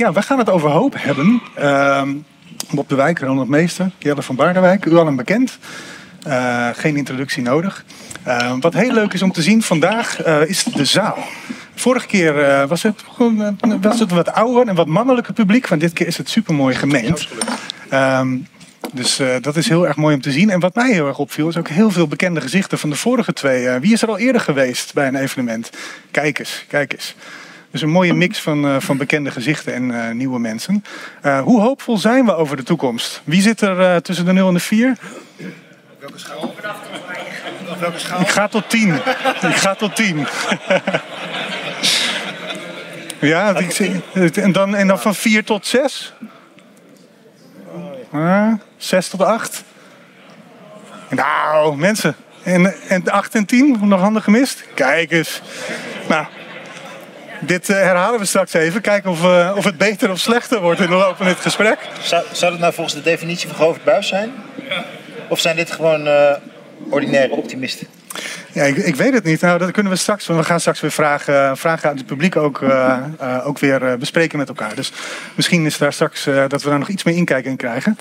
ja, we gaan het over hoop hebben. Ehm, Bob de Wijk, Ronald Meester, Jelle van Baardenwijk, u allen bekend. Uh, geen introductie nodig. Uh, wat heel leuk is om te zien vandaag uh, is de zaal. Vorige keer was, het, was het wat ouder en wat mannelijker publiek. Maar dit keer is het supermooi gemengd. Um, dus dat is heel erg mooi om te zien. En wat mij heel erg opviel is ook heel veel bekende gezichten van de vorige twee. wie is er al eerder geweest bij een evenement? Kijk eens, kijk eens. Dus een mooie mix van, uh, van bekende gezichten en uh, nieuwe mensen. Uh, hoe hoopvol zijn we over de toekomst? Wie zit er tussen de 0 en de 4? Welke schaal? welke schaal? Ik ga tot 10. ik ga tot 10. ja, ik zie, en, dan, en dan van 4 tot 6? Uh, 6 tot 8? Nou, mensen. En, en 8 en 10? Nog handen gemist? Kijk eens. Nou, dit uh, herhalen we straks even. Kijken of, uh, of het beter of slechter wordt in de loop van dit gesprek. Zou, zou het nou volgens de definitie van Govert Buis zijn? Ja. Of zijn dit gewoon uh, ordinaire optimisten? Ja, ik, ik, weet het niet. Nou, dat kunnen we straks. We gaan straks weer vragen, vragen uit het publiek ook, uh, uh, ook weer uh, bespreken met elkaar. Dus misschien is daar straks dat we daar nog iets meer inkijk in krijgen.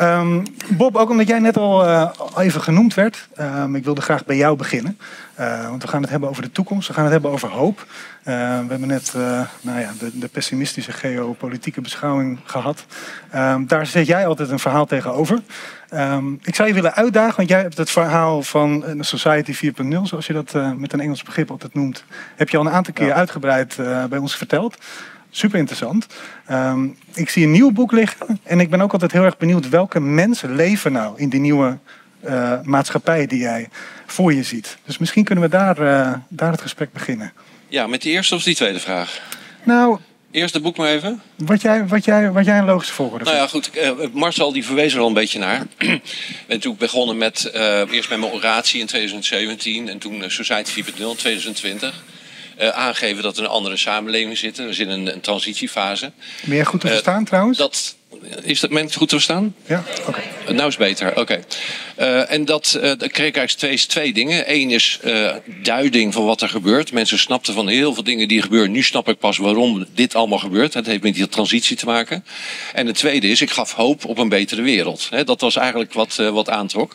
Um, Bob, ook omdat jij net al, al even genoemd werd. Um, ik wilde graag bij jou beginnen. Want we gaan het hebben over de toekomst. We gaan het hebben over hoop. we hebben net nou ja, de, de, pessimistische geopolitieke beschouwing gehad. Um, daar zet jij altijd een verhaal tegenover. Um, ik zou je willen uitdagen, want jij hebt het verhaal van Society 4.0, zoals je dat met een Engels begrip altijd noemt, heb je al een aantal keer ja. uitgebreid bij ons verteld. Super interessant. Um, ik zie een nieuw boek liggen en ik ben ook altijd heel erg benieuwd welke mensen leven nou in die nieuwe uh, maatschappij die jij voor je ziet. Dus misschien kunnen we daar, daar het gesprek beginnen. Ja, met die eerste of die tweede vraag? Nou, Eerst het boek maar even. Wat jij, wat jij, wat jij een logische volgorde Nou ja, goed. Marcel die verwees er al een beetje naar. Ik ben toen begonnen met, eerst met mijn oratie in 2017 en toen Society 4.0 in 2020. Uh, aangeven dat we in een andere samenleving zitten. We zitten in een, een transitiefase. Ben je goed te verstaan uh, trouwens? Dat, is dat mensen goed te verstaan? Ja, oké. Okay. Uh, nou is beter, oké. Okay. Uh, en dat, uh, kreeg ik eigenlijk twee, twee dingen. Eén is duiding van wat er gebeurt. Mensen snapten van heel veel dingen die gebeuren. Nu snap ik pas waarom dit allemaal gebeurt. Het heeft met die transitie te maken. En het tweede is, ik gaf hoop op een betere wereld. He, dat was eigenlijk wat, wat aantrok.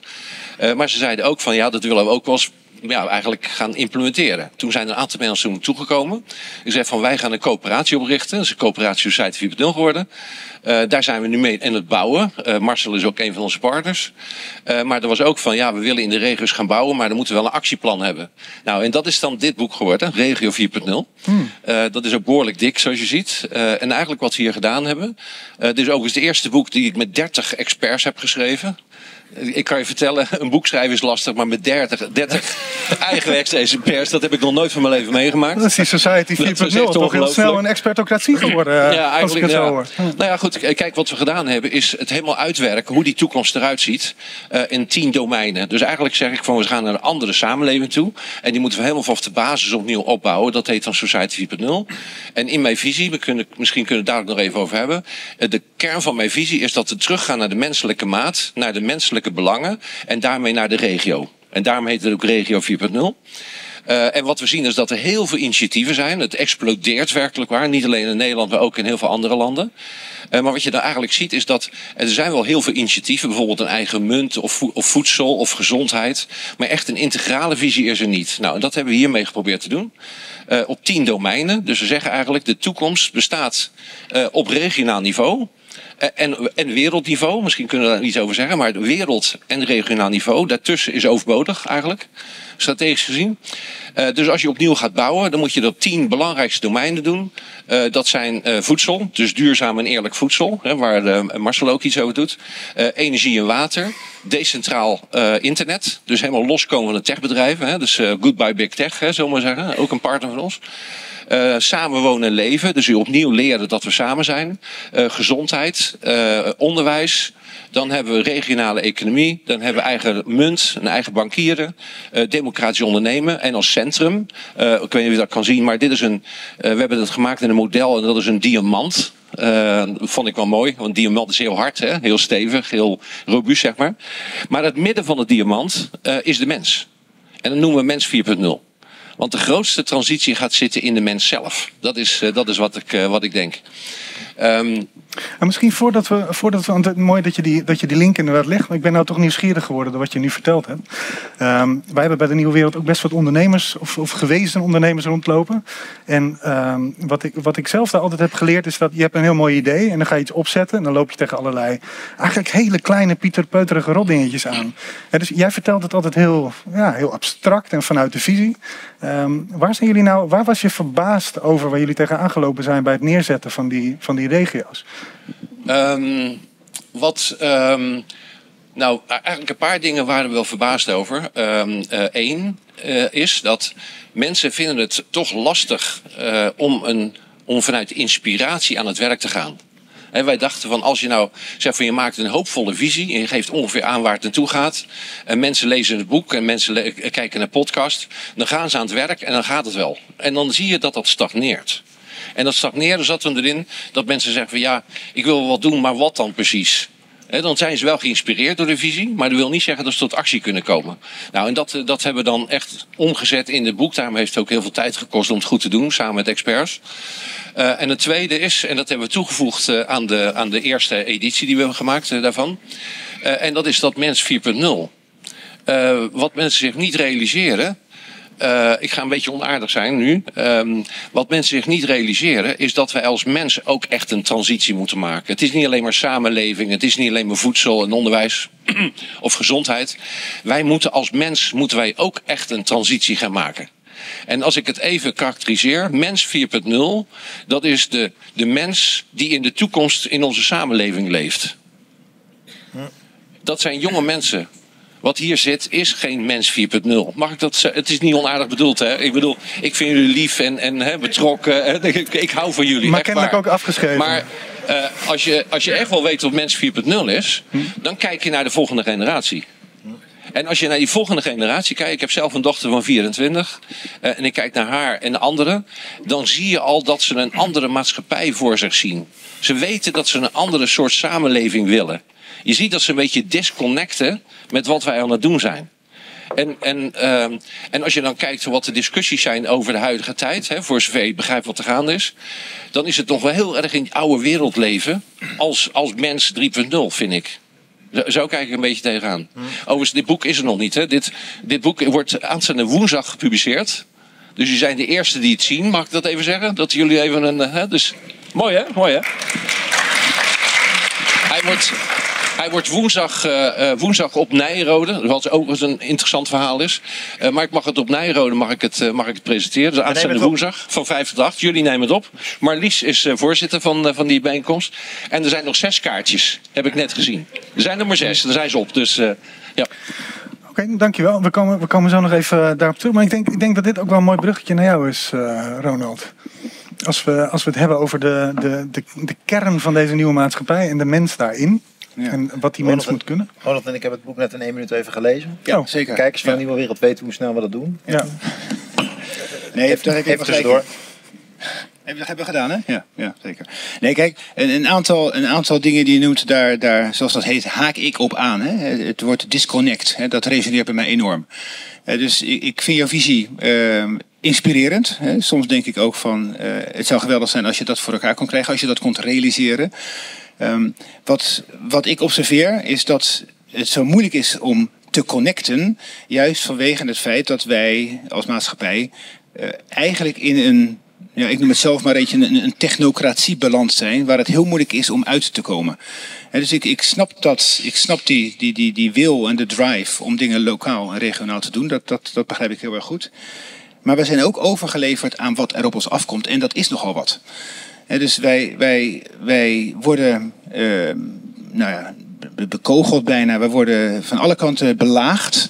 maar ze zeiden ook van, ja, dat willen we ook wel eens ja, eigenlijk gaan implementeren. Toen zijn er een aantal mensen toen toegekomen. Die zei van wij gaan een coöperatie oprichten. Dat is een coöperatie Society 4.0 geworden. Uh, daar zijn we nu mee in het bouwen. Uh, Marcel is ook een van onze partners. Uh, maar er was ook van ja, we willen in de regio's gaan bouwen, maar dan moeten we wel een actieplan hebben. Nou, en dat is dan dit boek geworden, Regio 4.0. Hmm. dat is ook behoorlijk dik, zoals je ziet. en eigenlijk wat we hier gedaan hebben. dit is ook eens het eerste boek die ik met 30 experts heb geschreven. Ik kan je vertellen, een boek schrijven is lastig, maar met 30, 30 eigenwerkse pers, dat heb ik nog nooit van mijn leven meegemaakt. Dat is die Society 4.0, toch heel snel een expertocratie geworden. Ja, eigenlijk. Ja. Nou ja, goed, kijk, wat we gedaan hebben is het helemaal uitwerken hoe die toekomst eruit ziet uh, in tien domeinen. Dus eigenlijk zeg ik van we gaan naar een andere samenleving toe en die moeten we helemaal vanaf de basis opnieuw opbouwen. Dat heet dan Society 4.0. En in mijn visie, we kunnen, misschien kunnen we het daar nog even over hebben. De kern van mijn visie is dat we teruggaan naar de menselijke maat, naar de menselijke belangen en daarmee naar de regio. En daarom heet het ook Regio 4.0. Uh, en wat we zien is dat er heel veel initiatieven zijn. Het explodeert werkelijk waar. Niet alleen in Nederland, maar ook in heel veel andere landen. Uh, maar wat je dan eigenlijk ziet is dat er zijn wel heel veel initiatieven. Bijvoorbeeld een eigen munt of, of voedsel of gezondheid. Maar echt een integrale visie is er niet. Nou, en dat hebben we hiermee geprobeerd te doen. Uh, op tien domeinen. Dus we zeggen eigenlijk de toekomst bestaat op regionaal niveau. En, en wereldniveau, misschien kunnen we daar iets over zeggen, maar wereld- en regionaal niveau, daartussen is overbodig eigenlijk, strategisch gezien. Uh, dus als je opnieuw gaat bouwen, dan moet je dat tien belangrijkste domeinen doen. Uh, dat zijn voedsel, dus duurzaam en eerlijk voedsel, hè, waar Marcel ook iets over doet. energie en water, decentraal internet, dus helemaal loskomen van de techbedrijven. Hè, dus goodbye big tech, hè, zullen we maar zeggen, ook een partner van ons. Uh, samenwonen en leven. Dus u opnieuw leren dat we samen zijn. Uh, gezondheid, uh, onderwijs. Dan hebben we regionale economie. Dan hebben we eigen munt, een eigen bankieren. democratisch ondernemen. En als centrum, ik weet niet of je dat kan zien, maar dit is een. we hebben het gemaakt in een model en dat is een diamant. Uh, vond ik wel mooi, want diamant is heel hard, hè? heel stevig, heel robuust, zeg maar. Maar het midden van het diamant is de mens. En dat noemen we mens 4.0. Want de grootste transitie gaat zitten in de mens zelf. Dat is, uh, dat is wat, ik, uh, wat ik denk. Um, en misschien voordat we, voordat we, want mooi dat je, die, dat je die link inderdaad legt, maar ik ben nou toch nieuwsgierig geworden door wat je nu verteld hebt. Um, wij hebben bij de Nieuwe Wereld ook best wat ondernemers of, of gewezen ondernemers rondlopen. En um, wat, ik, wat ik zelf daar altijd heb geleerd is dat je hebt een heel mooi idee en dan ga je iets opzetten en dan loop je tegen allerlei eigenlijk hele kleine pieterpeuterige rotdingetjes aan. dus jij vertelt het altijd heel, ja, heel abstract en vanuit de visie. Um, waar, zijn jullie nou, waar was je verbaasd over waar jullie tegen aangelopen zijn bij het neerzetten van die, van die regio's? Um, wat. Um, nou, eigenlijk een paar dingen waren we wel verbaasd over. Eén um, uh, uh, is dat mensen vinden het toch lastig uh, om, een, om vanuit inspiratie aan het werk te gaan. En wij dachten van als je nou zegt van je maakt een hoopvolle visie en je geeft ongeveer aan waar het naartoe gaat. En mensen lezen het boek en mensen kijken naar podcast. Dan gaan ze aan het werk en dan gaat het wel. En dan zie je dat dat stagneert. En dat stagneren zat er erin dat mensen zeggen van ja, ik wil wat doen, maar wat dan precies? dan zijn ze wel geïnspireerd door de visie, maar dat wil niet zeggen dat ze tot actie kunnen komen. Nou, en dat, dat hebben we dan echt omgezet in het boek. Daarom heeft het ook heel veel tijd gekost om het goed te doen, samen met experts. Uh, en het tweede is, en dat hebben we toegevoegd uh, aan, de, aan de eerste editie die we hebben gemaakt daarvan. en dat is dat mens 4.0. wat mensen zich niet realiseren, uh, ik ga een beetje onaardig zijn nu. Um, wat mensen zich niet realiseren is dat wij als mensen ook echt een transitie moeten maken. Het is niet alleen maar samenleving, het is niet alleen maar voedsel en onderwijs of gezondheid. Wij moeten als mens moeten wij ook echt een transitie gaan maken. En als ik het even karakteriseer, mens 4.0, dat is de, de mens die in de toekomst in onze samenleving leeft. Dat zijn jonge mensen wat hier zit is geen mens 4.0. Mag ik dat Het is niet onaardig bedoeld, hè? Ik bedoel, ik vind jullie lief en, en hè, betrokken. Hè? Ik, ik, hou van jullie. Maar kennelijk ook afgeschreven. Maar uh, als, je, als je echt wel weet wat mens 4.0 is, hm? dan kijk je naar de volgende generatie. En als je naar die volgende generatie kijkt, ik heb zelf een dochter van 24 uh, en ik kijk naar haar en de anderen, dan zie je al dat ze een andere maatschappij voor zich zien. Ze weten dat ze een andere soort samenleving willen. Je ziet dat ze een beetje disconnecten met wat wij aan het doen zijn. En, en, uh, en als je dan kijkt wat de discussies zijn over de huidige tijd, hè, voor zover je begrijpt wat er gaande is, dan is het nog wel heel erg in die oude wereld leven als, als mens 3.0, vind ik. Zo kijk ik een beetje tegenaan. Hmm. Overigens, dit boek is er nog niet. Hè. Dit, dit boek wordt aanstaande woensdag gepubliceerd. Dus jullie zijn de eerste die het zien, mag ik dat even zeggen? Dat jullie even een. Hè, dus, mooi hè? Mooi hè? Hij wordt, hij wordt woensdag, uh, woensdag op Nijrode. Wat ook een interessant verhaal is. Uh, maar ik mag het op Nijrode mag ik het, mag ik het presenteren. Dus aanstaande woensdag van 5 tot 8. Jullie nemen het op. Marlies is voorzitter van, van die bijeenkomst. En er zijn nog zes kaartjes. Heb ik net gezien. Er zijn er maar zes. Daar zijn ze op. Dus ja. Oké, okay, dankjewel. We komen, we komen zo nog even daarop terug. Maar ik denk, ik denk dat dit ook wel een mooi bruggetje naar jou is, Ronald. Als we, als we het hebben over de, de, de, de kern van deze nieuwe maatschappij en de mens daarin. Ja. En wat die mens moet kunnen. Ronald en ik heb het boek net in één minuut even gelezen. Ja, oh. zeker. Kijkers van de Nieuwe Wereld weten hoe snel we dat doen. Ja. Nee, even, even, even tussendoor. Even, dat hebben we gedaan, hè? Ja, ja zeker. Nee, kijk, een, een, aantal, een aantal dingen die je noemt, daar, daar, zoals dat heet, haak ik op aan. Hè? Het woord disconnect, hè? dat resoneert bij mij enorm. dus ik, ik vind jouw visie uh, inspirerend. Hè? Soms denk ik ook van, uh, het zou geweldig zijn als je dat voor elkaar kon krijgen, als je dat kon realiseren. Um, wat, wat ik observeer is dat het zo moeilijk is om te connecten, juist vanwege het feit dat wij als maatschappij uh, eigenlijk in een ja, ik noem het zelf maar een, een, een technocratie beland zijn, waar het heel moeilijk is om uit te komen. dus ik, ik snap, dat, ik snap die, die, die, die wil en de drive om dingen lokaal en regionaal te doen. Dat, dat, dat begrijp ik heel erg goed. Maar we zijn ook overgeleverd aan wat er op ons afkomt. En dat is nogal wat. Dus wij, wij, wij worden uh, nou ja, bekogeld bijna. We worden van alle kanten belaagd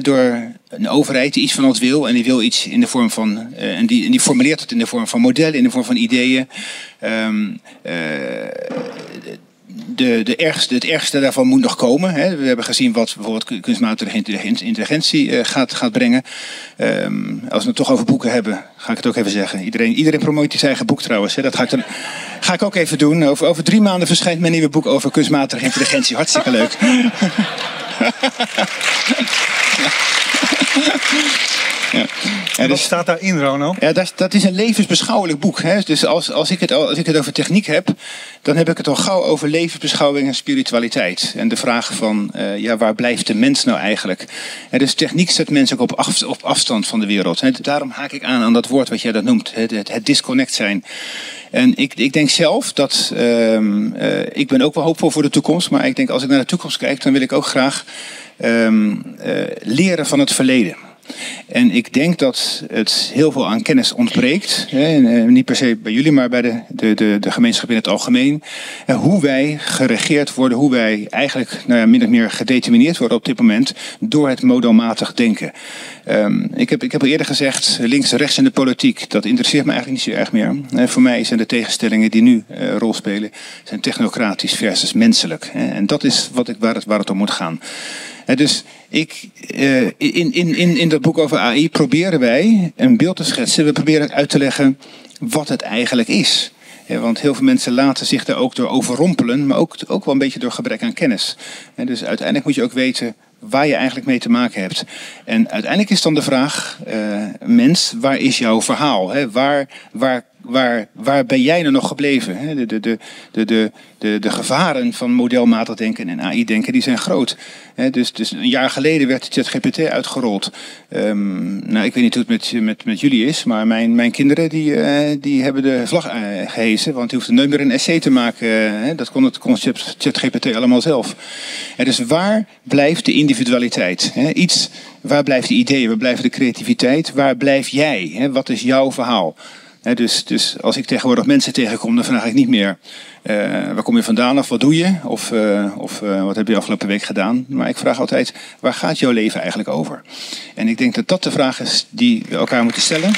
door een overheid die iets van ons wil. En die wil iets in de vorm van. Uh, en, die, die formuleert het in de vorm van modellen, in de vorm van ideeën. Um, de, de ergste, het ergste daarvan moet nog komen. Hè. We hebben gezien wat bijvoorbeeld kunstmatige intelligentie uh, gaat, gaat brengen. Um, als we het toch over boeken hebben, ga ik het ook even zeggen. Iedereen, iedereen promoot zijn eigen boek trouwens. Hè. Dat ga ik, dan, ga ik ook even doen. Over, over drie maanden verschijnt mijn nieuwe boek over kunstmatige intelligentie. Hartstikke leuk. En wat staat daarin, Ronald? Ja, dat, dat is een levensbeschouwelijk boek. Hè? Dus als, als, ik het, als ik het over techniek heb, dan heb ik het al gauw over levensbeschouwing en spiritualiteit. En de vraag van, uh, ja, waar blijft de mens nou eigenlijk? En dus techniek zet mensen ook op, af, op afstand van de wereld. Hè? Daarom haak ik aan aan dat woord wat jij dat noemt, het, het, het disconnect zijn. En ik, ik denk zelf dat, um, uh, ik ben ook wel hoopvol voor de toekomst, maar ik denk als ik naar de toekomst kijk, dan wil ik ook graag um, uh, leren van het verleden. En ik denk dat het heel veel aan kennis ontbreekt. Hè, niet per se bij jullie, maar bij de, de, de, de gemeenschap in het algemeen. En hoe wij geregeerd worden, hoe wij eigenlijk nou ja, min of meer gedetermineerd worden op dit moment door het modelmatig denken. Um, ik, heb, ik heb al eerder gezegd, links en rechts in de politiek, dat interesseert me eigenlijk niet zo erg meer. Uh, voor mij zijn de tegenstellingen die nu uh, rol spelen, zijn technocratisch versus menselijk. En dat is wat ik, waar, het, waar het om moet gaan. Dus ik, uh, in, in, in, in dat boek over AI proberen wij een beeld te schetsen. We proberen uit te leggen wat het eigenlijk is. Want heel veel mensen laten zich daar ook door overrompelen, maar ook, ook wel een beetje door gebrek aan kennis. En dus uiteindelijk moet je ook weten waar je eigenlijk mee te maken hebt. En uiteindelijk is dan de vraag, uh, mens, waar is jouw verhaal? Waar, waar waar, waar ben jij er nog gebleven? De, de, de, de, de, de, gevaren van modelmatig denken en AI-denken die zijn groot. Dus, dus een jaar geleden werd ChatGPT uitgerold. Um, nou, ik weet niet hoe het met, met, met jullie is, maar mijn, mijn kinderen die, uh, die hebben de vlag uh, gehezen, want die hoefden nooit meer een essay te maken. Uh, dat kon het concept ChatGPT allemaal zelf. En dus waar blijft de individualiteit? Iets, waar blijft de ideeën, waar blijft de creativiteit? Waar blijf jij? Wat is jouw verhaal? Dus, dus als ik tegenwoordig mensen tegenkom, dan vraag ik niet meer uh, waar kom je vandaan of wat doe je? Of, uh, of uh, wat heb je afgelopen week gedaan? Maar ik vraag altijd, waar gaat jouw leven eigenlijk over? En ik denk dat dat de vraag is die we elkaar moeten stellen.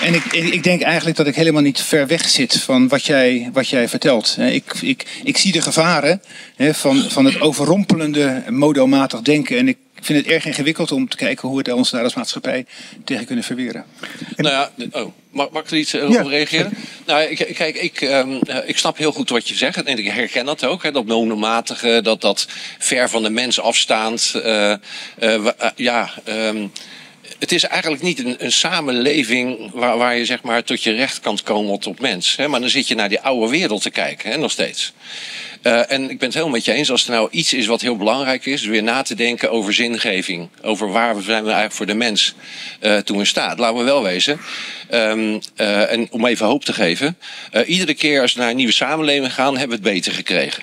En ik, ik, denk eigenlijk dat ik helemaal niet ver weg zit van wat jij, wat jij vertelt. Ik, ik, ik zie de gevaren van, van het overrompelende modelmatig denken. En ik vind het erg ingewikkeld om te kijken hoe we ons daar als maatschappij tegen kunnen verweren. Nou ja, oh, mag, mag ik er iets ja. op reageren? Nou, ik, kijk, ik, um, ik snap heel goed wat je zegt. En ik herken dat ook. Hè, dat monomatige, dat, dat ver van de mens afstaand. Uh, uh, ja, um, het is eigenlijk niet een, een samenleving waar, waar, je zeg maar tot je recht kan komen tot mens. Hè? Maar dan zit je naar die oude wereld te kijken, hè, nog steeds. Uh, en ik ben het helemaal met je eens. Als er nou iets is wat heel belangrijk is, weer na te denken over zingeving. Over waar zijn we eigenlijk voor de mens uh, toe in staat. Laten we wel wezen. Um, uh, en om even hoop te geven. iedere keer als we naar een nieuwe samenleving gaan, hebben we het beter gekregen.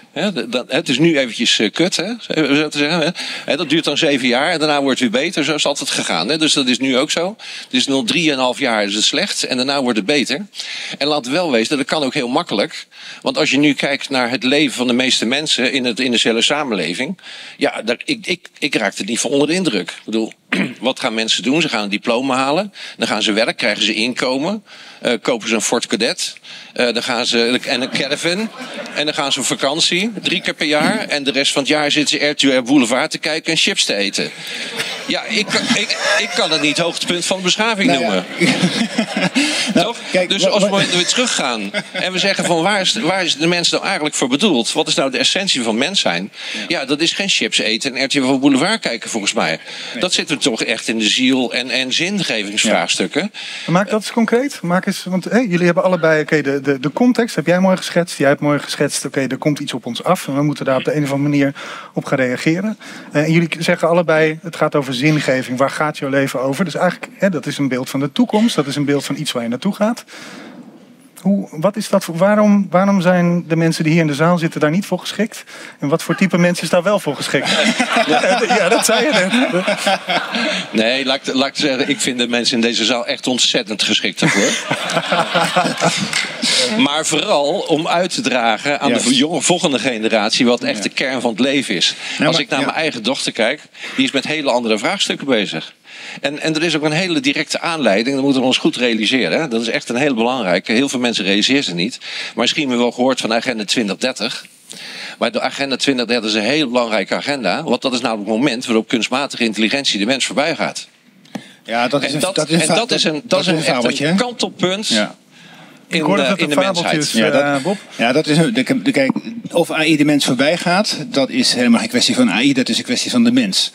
Dat, het is nu eventjes kut, hè, zo te zeggen. Dat duurt dan zeven jaar en daarna wordt het weer beter. Zo is het altijd gegaan. Dus dat is nu ook zo. Dus nog drieënhalf jaar is het slecht en daarna wordt het beter. En laat wel wezen, dat kan ook heel makkelijk. Want als je nu kijkt naar het leven van de meeste mensen in, het, in dezelfde samenleving. Ja, daar, ik, ik, ik raak er niet van onder de indruk. Ik bedoel, wat gaan mensen doen? Ze gaan een diploma halen. Dan gaan ze werk, krijgen ze inkomen. Uh, kopen ze een Ford Cadet. Uh, dan gaan ze, en een caravan. En dan gaan ze op vakantie, drie keer per jaar. En de rest van het jaar zitten ze RTL Boulevard te kijken en chips te eten. Ja, ik, ik, ik kan het niet hoogtepunt van de beschaving nou noemen. nou, Toch? Kijk, dus als we weer teruggaan en we zeggen van waar is, waar is de mens nou eigenlijk voor bedoeld? Wat is nou de essentie van mens zijn? Ja, dat is geen chips eten en RTL Boulevard kijken volgens mij. Dat zit er toch echt in de ziel en, en zingevingsvraagstukken. Ja. Maak dat eens concreet. Maak eens, want jullie hebben allebei okay, de, de, de context, heb jij mooi geschetst. Jij hebt mooi geschetst, oké, er komt iets op ons af. En we moeten daar op de een of andere manier op gaan reageren. Uh, en jullie zeggen allebei, het gaat over zingeving. Waar gaat jouw leven over? Dus eigenlijk, hè, dat is een beeld van de toekomst. Dat is een beeld van iets waar je naartoe gaat. Hoe, wat is dat, waarom, waarom zijn de mensen die hier in de zaal zitten daar niet voor geschikt? En wat voor type mensen is daar wel voor geschikt? ja, dat zei je net. Nee, laat, laat ik zeggen, ik vind de mensen in deze zaal echt ontzettend geschikt daarvoor. maar vooral om uit te dragen aan de jonge volgende generatie wat echt de kern van het leven is. Als ik naar mijn eigen dochter kijk, die is met hele andere vraagstukken bezig. En, en er is ook een hele directe aanleiding, dat moeten we ons goed realiseren. Hè? Dat is echt een heel belangrijke. Heel veel mensen realiseren ze niet. Maar misschien hebben we wel gehoord van Agenda 2030. Maar de Agenda 2030 is een heel belangrijke agenda. Want dat is namelijk het moment waarop kunstmatige intelligentie de mens voorbij gaat. Ja, dat is, en dat, dat is, en dat is een, dat, dat is een, een kantelpunt. Ja in, uh, in de mensheid. Ja, dat, Bob? Ja, dat is de, de, kijk, of AI de mens voorbij gaat, dat is helemaal geen kwestie van AI, dat is een kwestie van de mens.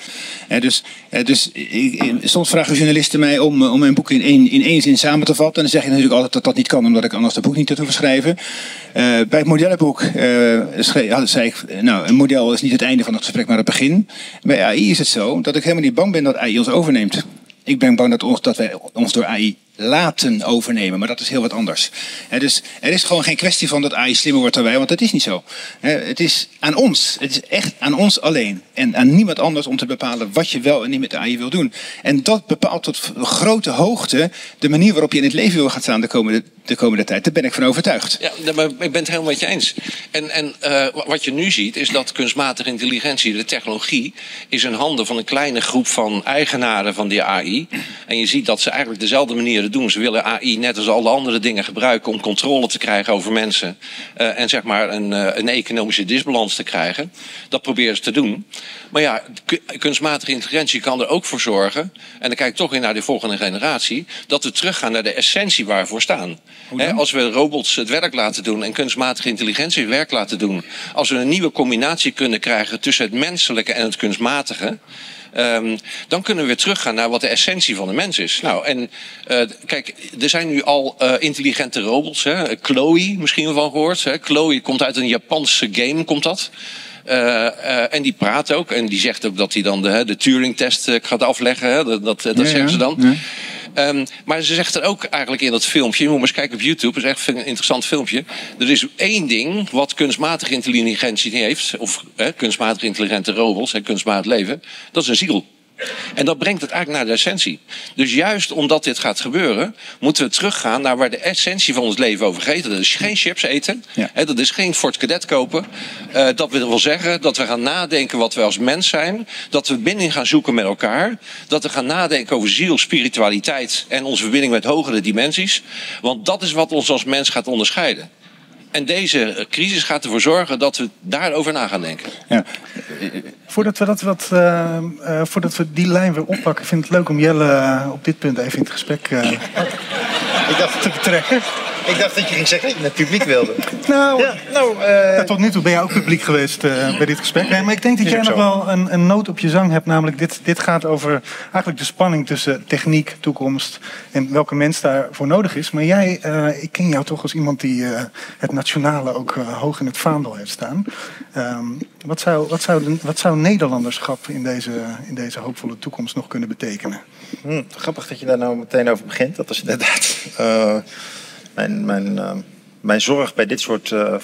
dus dus ik, soms vragen journalisten mij om, om mijn boek in één, in één zin samen te vatten. En dan zeg je natuurlijk altijd dat dat niet kan, omdat ik anders het boek niet had hoeven schrijven. bij het modellenboek zei ik, nou, een model is niet het einde van het gesprek, maar het begin. Bij AI is het zo dat ik helemaal niet bang ben dat AI ons overneemt. Ik ben bang dat, ons, dat wij ons door AI laten overnemen. Maar dat is heel wat anders. dus er is gewoon geen kwestie van dat AI slimmer wordt dan wij, want dat is niet zo. het is aan ons. Het is echt aan ons alleen. En aan niemand anders om te bepalen wat je wel en niet met AI wil doen. En dat bepaalt tot grote hoogte de manier waarop je in het leven wil gaan staan de komende, de komende tijd. Daar ben ik van overtuigd. Ja, maar ik ben het helemaal met je eens. En, en uh, wat je nu ziet is dat kunstmatige intelligentie, de technologie, is in handen van een kleine groep van eigenaren van die AI. En je ziet dat ze eigenlijk dezelfde manier doen. Ze willen AI net als alle andere dingen gebruiken om controle te krijgen over mensen. Uh, en zeg maar een, uh, een economische disbalans te krijgen. Dat proberen ze te doen. Maar ja, kunstmatige intelligentie kan er ook voor zorgen. En dan kijk ik toch weer naar de volgende generatie. Dat we teruggaan naar de essentie waar we voor staan. He, als we robots het werk laten doen en kunstmatige intelligentie het werk laten doen. Als we een nieuwe combinatie kunnen krijgen tussen het menselijke en het kunstmatige. Um, dan kunnen we weer teruggaan naar wat de essentie van de mens is. Nou, en uh, kijk, er zijn nu al uh, intelligente robots. Hè? Chloe, misschien wel van gehoord. Hè? Chloe komt uit een Japanse game, komt dat. Uh, en die praat ook. En die zegt ook dat hij dan de, de Turing-test gaat afleggen. Hè? Dat, dat, dat ja, zeggen ze dan. Ja. Um, maar ze zegt er ook eigenlijk in dat filmpje, je moet maar eens kijken op YouTube, dat is echt een interessant filmpje. Er is één ding wat kunstmatige intelligentie heeft, of kunstmatig intelligente robots, hè, kunstmatig leven, dat is een ziel. En dat brengt het eigenlijk naar de essentie. Dus juist omdat dit gaat gebeuren, moeten we teruggaan naar waar de essentie van ons leven over gaat. Dat is geen chips eten. Ja. Hè, dat is geen Ford Cadet kopen. Uh, dat wil zeggen dat we gaan nadenken wat we als mens zijn. Dat we binding gaan zoeken met elkaar. Dat we gaan nadenken over ziel, spiritualiteit en onze verbinding met hogere dimensies. Want dat is wat ons als mens gaat onderscheiden. En deze crisis gaat ervoor zorgen dat we daarover na gaan denken. Ja. Voordat we, dat wat, uh, uh, voordat we die lijn weer oppakken, vind ik het leuk om Jelle uh, op dit punt even in het gesprek ik dacht, te betrekken. Ik dacht dat je ging zeggen dat je naar het publiek wilde. nou, ja, nou uh... tot nu toe ben jij ook publiek geweest uh, bij dit gesprek. Nee, maar ik denk dat jij nog wel een, een noot op je zang hebt. Namelijk, dit, dit gaat over eigenlijk de spanning tussen techniek, toekomst en welke mens daarvoor nodig is. Maar jij, uh, ik ken jou toch als iemand die het nationale ook hoog in het vaandel heeft staan. Um, wat, zou, wat, zou de, wat zou Nederlanderschap in deze, in deze hoopvolle toekomst nog kunnen betekenen? Hm, grappig dat je daar nou meteen over begint. Dat is inderdaad mijn, mijn, uh, mijn zorg bij dit soort uh,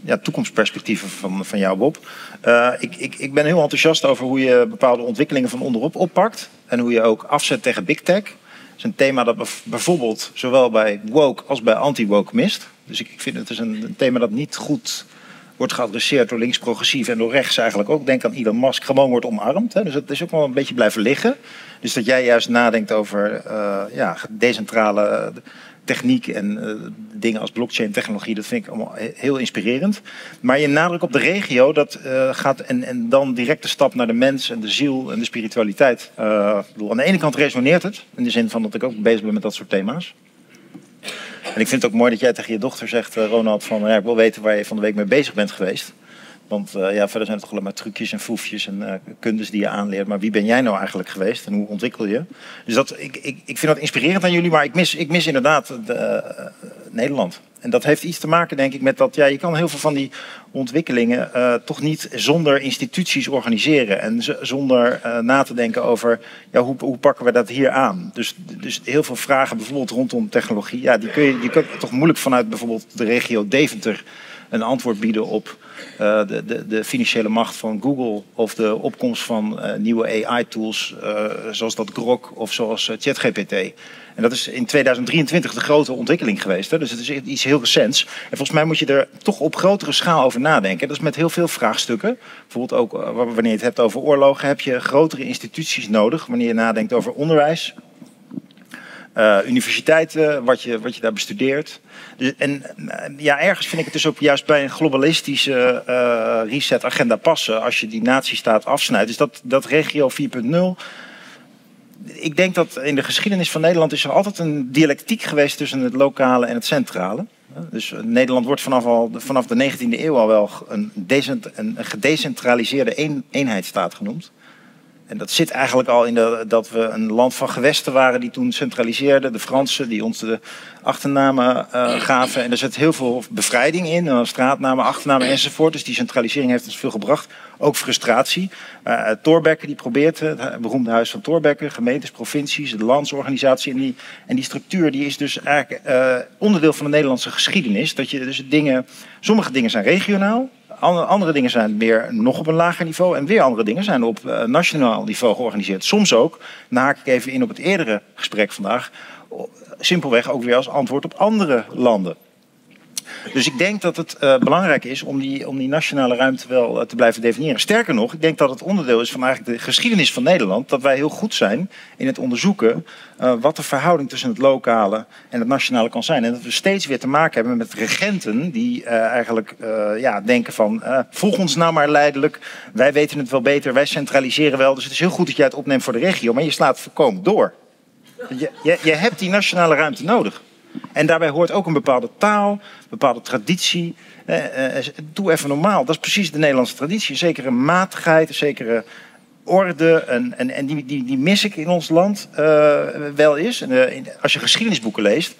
ja, toekomstperspectieven van, van jou, Bob. Uh, ik, ik, ik ben heel enthousiast over hoe je bepaalde ontwikkelingen van onderop oppakt. En hoe je ook afzet tegen big tech. Dat is een thema dat bijvoorbeeld zowel bij woke als bij anti-woke mist. Dus ik, vind het is een, thema dat niet goed wordt geadresseerd door links progressief en door rechts eigenlijk ook. Denk aan Elon Musk, gewoon wordt omarmd. Hè. Dus het is ook wel een beetje blijven liggen. Dus dat jij juist nadenkt over uh, ja, decentrale techniek en uh, dingen als blockchain technologie, dat vind ik allemaal heel inspirerend. Maar je nadruk op de regio, dat uh, gaat en, en dan direct de stap naar de mens en de ziel en de spiritualiteit. Uh, bedoel, aan de ene kant resoneert het, in de zin van dat ik ook bezig ben met dat soort thema's. En ik vind het ook mooi dat jij tegen je dochter zegt, Ronald, van ja, ik wil weten waar je van de week mee bezig bent geweest. Want uh, ja, verder zijn het toch alleen maar trucjes en foefjes en uh, kundes die je aanleert. Maar wie ben jij nou eigenlijk geweest en hoe ontwikkel je? Dus dat, ik, ik, ik vind dat inspirerend aan jullie, maar ik mis, ik mis inderdaad de, uh, Nederland. En dat heeft iets te maken, denk ik, met dat ja, je kan heel veel van die ontwikkelingen toch niet zonder instituties organiseren. En zonder na te denken over ja, hoe, hoe pakken we dat hier aan. Dus, dus heel veel vragen, bijvoorbeeld rondom technologie, ja, die kun je, die kun toch moeilijk vanuit bijvoorbeeld de regio Deventer een antwoord bieden op uh, de, de, de, financiële macht van Google of de opkomst van uh, nieuwe AI-tools uh, zoals dat Grok of zoals ChatGPT. En dat is in 2023 de grote ontwikkeling geweest. Hè? Dus het is iets heel recents. En volgens mij moet je er toch op grotere schaal over nadenken. Dat is met heel veel vraagstukken. Bijvoorbeeld ook wanneer je het hebt over oorlogen, heb je grotere instituties nodig. Wanneer je nadenkt over onderwijs, uh, universiteiten, wat je, wat je daar bestudeert. Dus, en ja, ergens vind ik het dus ook juist bij een globalistische uh, reset-agenda passen als je die natiestaat afsnijdt. Dus dat, dat regio 4.0 ik denk dat in de geschiedenis van Nederland is er altijd een dialectiek geweest tussen het lokale en het centrale. Dus Nederland wordt vanaf, al, vanaf de 19e eeuw al wel een, een gedecentraliseerde eenheidsstaat genoemd. En dat zit eigenlijk al in dat we een land van gewesten waren die toen centraliseerden. De Fransen die ons de achternamen uh, gaven. En er zit heel veel bevrijding in. Uh, straatnamen, achternamen enzovoort. Dus die centralisering heeft ons veel gebracht. Ook frustratie. Uh, die probeert, het beroemde huis van Thorbecke. Gemeentes, provincies, de landsorganisatie. En die, en die structuur die is dus eigenlijk onderdeel van de Nederlandse geschiedenis. Dat je dus dingen, sommige dingen zijn regionaal. Andere dingen zijn meer nog op een lager niveau. En weer andere dingen zijn op uh, nationaal niveau georganiseerd. Soms ook, dan haak ik even in op het eerdere gesprek vandaag. Simpelweg ook weer als antwoord op andere landen. Dus ik denk dat het uh, belangrijk is om die, om die nationale ruimte wel uh, te blijven definiëren. Sterker nog, ik denk dat het onderdeel is van eigenlijk de geschiedenis van Nederland. Dat wij heel goed zijn in het onderzoeken uh, wat de verhouding tussen het lokale en het nationale kan zijn. En dat we steeds weer te maken hebben met regenten die eigenlijk ja, denken van volg ons nou maar leidelijk. Wij weten het wel beter, wij centraliseren wel. Dus het is heel goed dat jij het opneemt voor de regio, maar je slaat voorkomen door. Je, je, je hebt die nationale ruimte nodig. En daarbij hoort ook een bepaalde taal, een bepaalde traditie. Eh, eh, doe even normaal. Dat is precies de Nederlandse traditie. Een zekere matigheid, een zekere orde. En, en, en die, die, die mis ik in ons land uh, wel eens. En, als je geschiedenisboeken leest,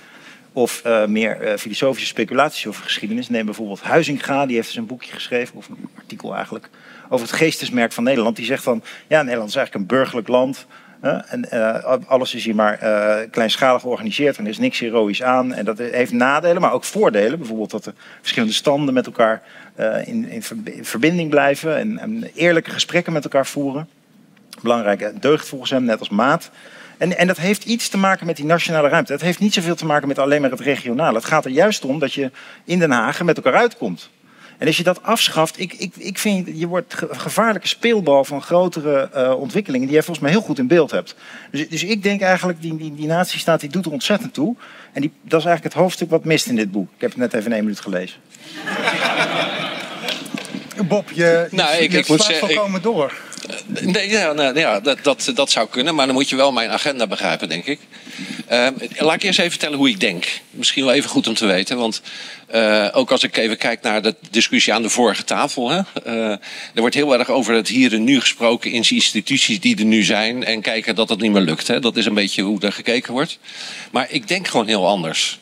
of meer filosofische speculaties over geschiedenis. Neem bijvoorbeeld Huizinga, die heeft dus een boekje geschreven, of een artikel eigenlijk, over het geestesmerk van Nederland. Die zegt van, ja, Nederland is eigenlijk een burgerlijk land. En uh, alles is hier maar uh, kleinschalig georganiseerd en er is niks heroïs aan. En dat heeft nadelen, maar ook voordelen. Bijvoorbeeld dat de verschillende standen met elkaar uh, in, in, verbinding blijven en, eerlijke gesprekken met elkaar voeren. Belangrijke deugd volgens hem, net als maat. En, en dat heeft iets te maken met die nationale ruimte. Het heeft niet zoveel te maken met alleen maar het regionale. Het gaat er juist om dat je in Den Haag met elkaar uitkomt. En als je dat afschaft, ik, ik, ik vind je wordt een gevaarlijke speelbal van grotere uh, ontwikkelingen die jij volgens mij heel goed in beeld hebt. Dus, dus ik denk eigenlijk, die, die, die natiestaat die doet er ontzettend toe. En die, dat is eigenlijk het hoofdstuk wat mist in dit boek. Ik heb het net even in één minuut gelezen. Bob, je, je, nou, ik, je ik moet volkomen door. Nee, ja, nou, ja dat, dat, dat zou kunnen, maar dan moet je wel mijn agenda begrijpen, denk ik. Uh, laat ik eerst even vertellen hoe ik denk. Misschien wel even goed om te weten. Want uh, ook als ik even kijk naar de discussie aan de vorige tafel. Hè, uh, er wordt heel erg over het hier en nu gesproken in instituties die er nu zijn. En kijken dat dat niet meer lukt. Hè. Dat is een beetje hoe er gekeken wordt. Maar ik denk gewoon heel anders.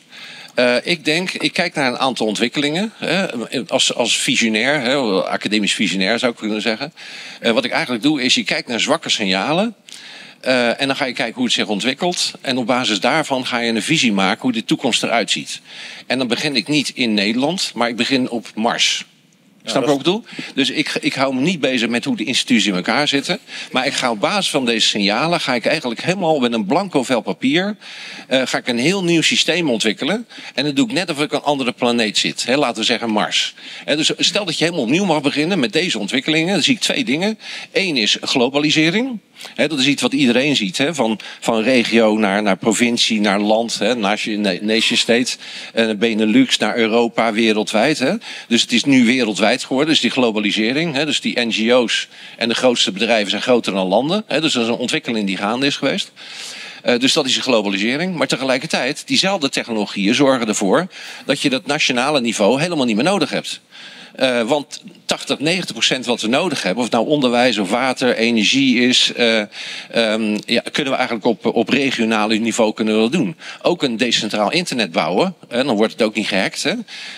Ik denk, ik kijk naar een aantal ontwikkelingen. Hè, als, als visionair, hè, academisch visionair zou ik kunnen zeggen. Wat ik eigenlijk doe, is je kijkt naar zwakke signalen. Uh, en dan ga je kijken hoe het zich ontwikkelt. En op basis daarvan ga je een visie maken hoe de toekomst eruit ziet. En dan begin ik niet in Nederland, maar ik begin op Mars. Snap je wat ik bedoel? Dus ik, ik hou me niet bezig met hoe de instituties in elkaar zitten. Maar ik ga op basis van deze signalen, ga ik eigenlijk helemaal met een blanco vel papier, uh, ga ik een heel nieuw systeem ontwikkelen. En dat doe ik net of ik een andere planeet zit. Hè, laten we zeggen Mars. En dus stel dat je helemaal opnieuw mag beginnen met deze ontwikkelingen. Dan zie ik twee dingen. Eén is globalisering. Dat is iets wat iedereen ziet. Van, van regio naar, naar provincie, naar land, he, nation state. En Benelux naar Europa, wereldwijd. Dus het is nu wereldwijd geworden. Dus die globalisering. Dus die NGO's en de grootste bedrijven zijn groter dan landen. Dus dat is een ontwikkeling die gaande is geweest. Uh, dus dat is de globalisering. Maar tegelijkertijd, diezelfde technologieën zorgen ervoor dat je dat nationale niveau helemaal niet meer nodig hebt. Uh, want 80, 90 procent wat we nodig hebben, of het nou onderwijs of water, energie is, uh, um, ja, kunnen we eigenlijk op, op regionale niveau kunnen we doen. Ook een decentraal internet bouwen, dan wordt het ook niet gehackt. Hè.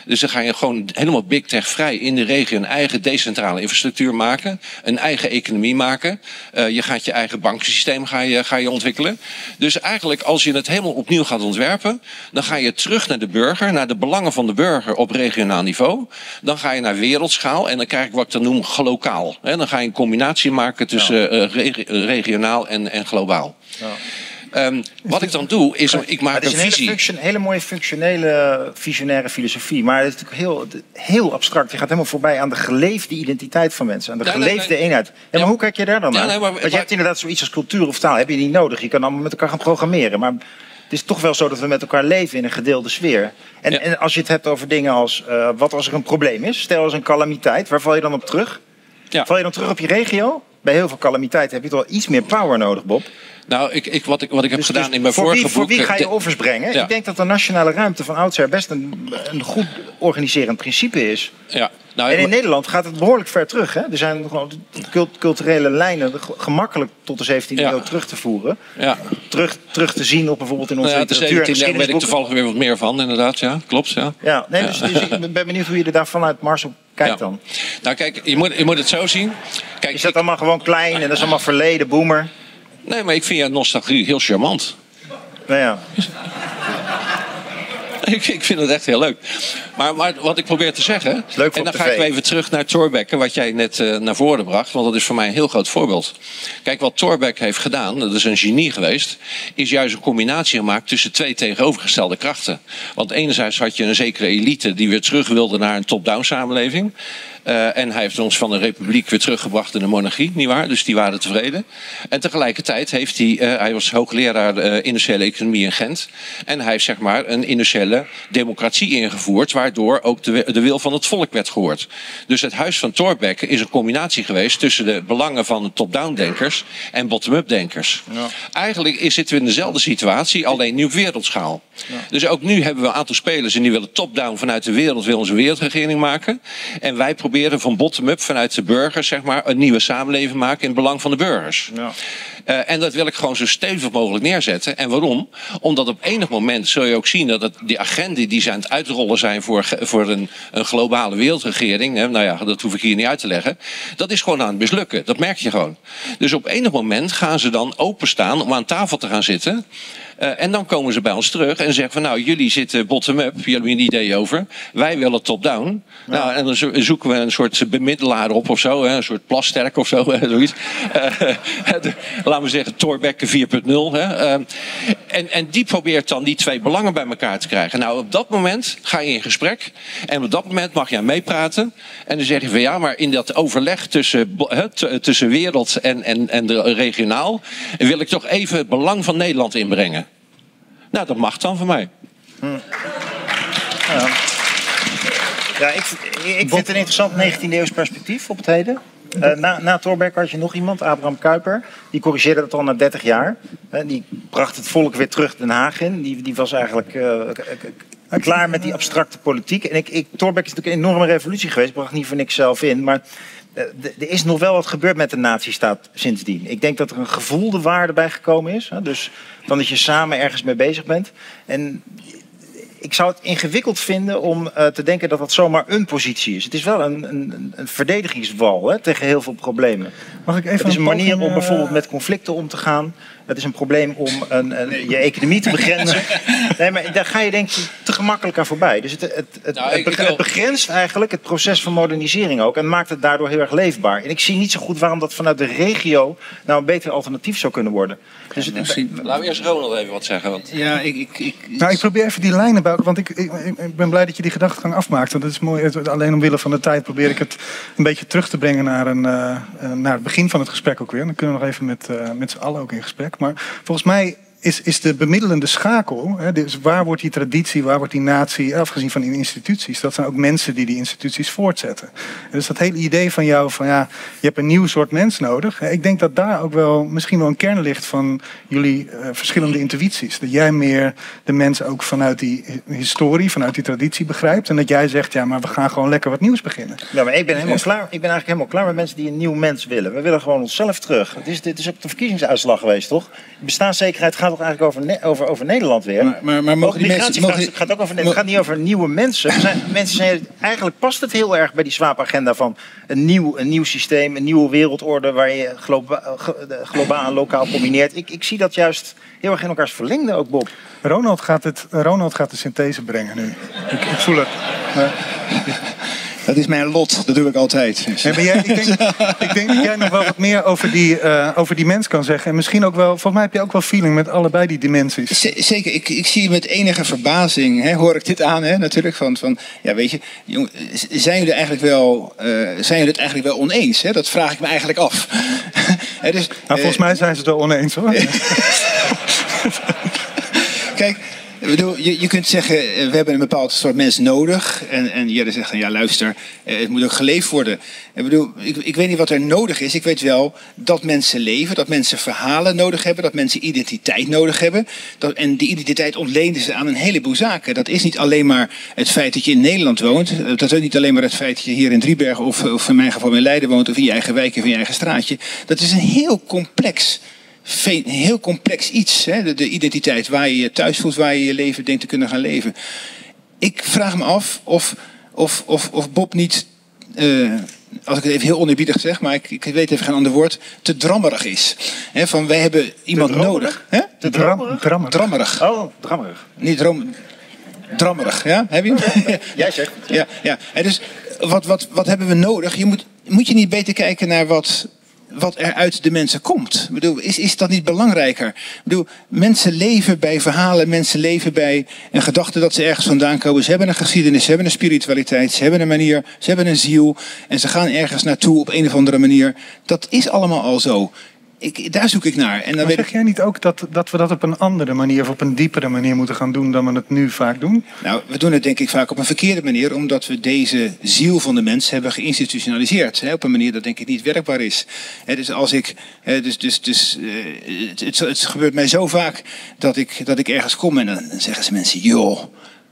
Dus dan ga je gewoon helemaal big tech vrij in de regio een eigen decentrale infrastructuur maken, een eigen economie maken. Uh, je gaat je eigen bankensysteem ga je, ga je ontwikkelen. Dus eigenlijk als je het helemaal opnieuw gaat ontwerpen, dan ga je terug naar de burger, naar de belangen van de burger op regionaal niveau. Dan ga je naar wereldschaal en dan krijg ik wat ik dan noem glokaal. dan ga je een combinatie maken tussen ja. uh, regionaal en, en globaal. Ja. Um, wat ik dan doe, is ik maak een, een visie. Hele, mooie functionele, visionaire filosofie. Maar het is natuurlijk heel, heel abstract. Je gaat helemaal voorbij aan de geleefde identiteit van mensen. Aan de geleefde nee, nee. eenheid. Ja, maar hoe kijk je daar dan naar? Want je hebt inderdaad zoiets als cultuur of taal. Heb je niet nodig. Je kan allemaal met elkaar gaan programmeren. Maar het is toch wel zo dat we met elkaar leven in een gedeelde sfeer. En, ja. en als je het hebt over dingen als uh, wat als er een probleem is, stel als een calamiteit, waar val je dan op terug? Ja. Val je dan terug op je regio? Bij heel veel calamiteiten heb je toch wel iets meer power nodig, Bob? Nou, ik, ik, wat, ik, wat ik heb Dus- gedaan dus in mijn voor vorige wie, Voor boek... wie ga je offers brengen? Ja. Ik denk dat de nationale ruimte van oudsher best een, een goed organiserend principe is. Ja, nou, En in Nederland gaat het behoorlijk ver terug. Hè? Er zijn gewoon cult- culturele lijnen ge- gemakkelijk tot de 17e Ja. eeuw terug te voeren. ja. Terug, terug te zien op bijvoorbeeld in onze Nou ja, de literatuur en 17e daar weet ik toevallig weer wat meer van, inderdaad. Ja, klopt, ja. Ja, nee, dus, dus ik ben benieuwd hoe je er daar vanuit Mars op kijkt Ja. dan. Nou kijk, je moet, je moet het zo zien. Kijk, Is dat ik- allemaal gewoon klein en dat is allemaal verleden, boomer? nee, maar ik vind jouw nostalgie heel charmant. Nou ja, Ik, ik vind het echt heel leuk. Maar, maar wat ik probeer te zeggen. Leuk en dan ga ik even terug naar Thorbecke, wat jij net eh, naar voren bracht. Want dat is voor mij een heel groot voorbeeld. Kijk, wat Thorbecke heeft gedaan, dat is een genie geweest. Is juist een combinatie gemaakt tussen twee tegenovergestelde krachten. Want enerzijds had je een zekere elite die weer terug wilde naar een top-down samenleving. Eh, en hij heeft ons van de republiek weer teruggebracht in de monarchie, nietwaar? Dus die waren tevreden. En tegelijkertijd heeft hij, eh, hij was hoogleraar eh, industriële economie in Gent. En hij heeft zeg maar een industriële democratie ingevoerd, waardoor ook de, wi- de wil van het volk werd gehoord. Dus het huis van Thorbecke is een combinatie geweest tussen de belangen van de top-down denkers en bottom-up denkers. Eigenlijk is, zitten we in dezelfde situatie, alleen nu op wereldschaal. Dus ook nu hebben we een aantal spelers en die willen top-down vanuit de wereld, willen onze wereldregering maken. En wij proberen van bottom-up vanuit de burgers, zeg maar, een nieuwe samenleving maken in het belang van de burgers. Ja. Eh, en dat wil ik gewoon zo stevig mogelijk neerzetten. En waarom? Omdat op enig moment zul je ook zien dat het, die agenda die ze aan het uitrollen zijn voor, voor een, een globale wereldregering. Hè, nou ja, dat hoef ik hier niet uit te leggen. Dat is gewoon aan het mislukken. Dat merk je gewoon. Dus op enig moment gaan ze dan openstaan om aan tafel te gaan zitten. Eh, en dan komen ze bij ons terug en zeggen van nou, jullie zitten bottom-up, jullie hebben een idee over. Wij willen top-down. Nou, en dan zo- zoeken we een soort bemiddelaar op of zo, hè, een soort plasterk of zo, zoiets. Eh, laten we zeggen, Thorbecke 4.0. Hè. Eh, en, en die probeert dan die twee belangen bij elkaar te krijgen. Nou, op dat moment ga je in gesprek. En op dat moment mag je aan meepraten. En dan zeg je van ja, maar in dat overleg tussen, tussen wereld en, en, en de regionaal... wil ik toch even het belang van Nederland inbrengen. Nou, dat mag dan van mij. Ja, ik, ik vind het een interessant 19e eeuws perspectief op het heden. Eh, na, na Thorbecke had je nog iemand, Abraham Kuyper. Die corrigeerde dat al na 30 jaar. Eh, die bracht het volk weer terug Den Haag in. Die, die was eigenlijk eh, klaar met die abstracte politiek. En ik, ik, Thorbecke is natuurlijk een enorme revolutie geweest. Bracht niet voor niks zelf in. Maar er is nog wel wat gebeurd met de nazistaat sindsdien. Ik denk dat er een gevoelde waarde bij gekomen is. Hè? Dus van dat je samen ergens mee bezig bent. En ik zou het ingewikkeld vinden om eh, te denken dat dat zomaar een positie is. Het is wel een, een, een verdedigingswal hè, tegen heel veel problemen. Mag ik even Het is een manier poging, om eh, bijvoorbeeld met conflicten om te gaan. Het is een probleem om een, een- je economie te begrenzen. Nee, maar daar ga je denk ik te gemakkelijk aan voorbij. Dus het, het, het, Nou, het ik- begrenst eigenlijk het proces van modernisering ook. En maakt het daardoor heel erg leefbaar. En ik zie niet zo goed waarom dat vanuit de regio nou een beter alternatief zou kunnen worden. Dus het, Misschien- Laten we eerst Ronald even wat zeggen. Want... Ja, ik, ik, ik, Nou, ik probeer even die lijnen bij want ik, ik, ik- ik ben blij dat je die gedachtegang afmaakt. Want dat is mooi. Het- Alleen omwille van de tijd probeer ik het een beetje terug te brengen naar, een, eh, eh, naar het begin van het gesprek ook weer. Dan kunnen we nog even met, eh, met z'n allen ook in gesprek. Maar volgens mij is, is de bemiddelende schakel, hè, dus waar wordt die traditie, waar wordt die natie, afgezien van die instituties, dat zijn ook mensen die die instituties voortzetten. En dus dat hele idee van jou van ja, je hebt een nieuw soort mens nodig. hè, Ik denk dat daar ook wel misschien wel een kern ligt van jullie eh, verschillende intuïties. Dat jij meer de mensen ook vanuit die hi- historie, vanuit die traditie begrijpt. En dat jij zegt, ja, maar we gaan gewoon lekker wat nieuws beginnen. Ja, maar ik ben, helemaal klaar, ik ben eigenlijk helemaal klaar met mensen die een nieuw mens willen. We willen gewoon onszelf terug. Het is, dit is ook de verkiezingsuitslag geweest, toch? Bestaanszekerheid gaat toch eigenlijk over, Ne- over, over Nederland weer? Maar- maar- maar mogen die mensen- gaat ook over, het gaat niet over nieuwe mensen. Zijn, mensen zijn, eigenlijk past het heel erg bij die SWAP-agenda van een nieuw, een nieuw systeem, een nieuwe wereldorde waar je globa, globaal en lokaal combineert. Ik, ik zie dat juist heel erg in elkaars verlengde ook, Bob. Ronald gaat, het, Ronald gaat de synthese brengen nu. Ik, ik voel het. dat is mijn lot, dat doe ik altijd. Maar jij, ik, denk, ik denk dat jij nog wel wat meer over die, eh, over die mens kan zeggen. En misschien ook wel, volgens mij heb je ook wel feeling met allebei die dimensies. Z- Zeker, ik, ik zie met enige verbazing, hè, hoor ik dit aan, hè, natuurlijk, van, van ja, weet je, jong, zijn jullie eigenlijk wel, eh, zijn jullie het eigenlijk wel oneens? Hè? Dat vraag ik me eigenlijk af. Dus, Nou, volgens eh, mij zijn ze het wel oneens hoor. Kijk, Je, je kunt zeggen, eh, we hebben een bepaald soort mens nodig. En, en Jelle zegt dan, ja luister, eh, het moet ook geleefd worden. Ik bedoel, ik, ik weet niet wat er nodig is. Ik weet wel dat mensen leven, dat mensen verhalen nodig hebben, dat mensen identiteit nodig hebben. Dat, en die identiteit ontleenden ze aan een heleboel zaken. Dat is niet alleen maar het feit dat je in Nederland woont. Dat is niet alleen maar het feit dat je hier in Driebergen of, of in mijn geval in Leiden woont of in je eigen wijk of in je eigen straatje. Dat is een heel complex een heel complex iets. Hè? De, identiteit, waar je je thuis voelt, waar je je leven denkt te kunnen gaan leven. Ik vraag me af of, of, of, of Bob niet, uh, als ik het even heel oneerbiedig zeg, maar ik, ik weet even geen ander woord, te drammerig is. He, van wij hebben iemand nodig. He? Te drammerig? Drammerig. Oh, drammerig. Niet drom, drammerig, ja? Heb je hem? Jij zegt. Ja, ja. En dus wat, wat, wat hebben we nodig? Je moet, moet je niet beter kijken naar wat wat er uit de mensen komt. Ik bedoel, is, is dat niet belangrijker? Ik bedoel, mensen leven bij verhalen, mensen leven bij een gedachte dat ze ergens vandaan komen. Ze hebben een geschiedenis, ze hebben een spiritualiteit, ze hebben een manier, ze hebben een ziel en ze gaan ergens naartoe op een of andere manier. Dat is allemaal al zo ik, daar zoek ik naar. En dan weet zeg jij niet ook dat, dat we dat op een andere manier of op een diepere manier moeten gaan doen dan we het nu vaak doen? Nou, we doen het denk ik vaak op een verkeerde manier, omdat we deze ziel van de mens hebben geïnstitutionaliseerd. Hè, op een manier dat denk ik niet werkbaar is. Hè, dus als ik, hè, dus, dus, dus uh, het, het, het, gebeurt mij zo vaak dat ik, dat ik ergens kom en dan, dan zeggen ze mensen, joh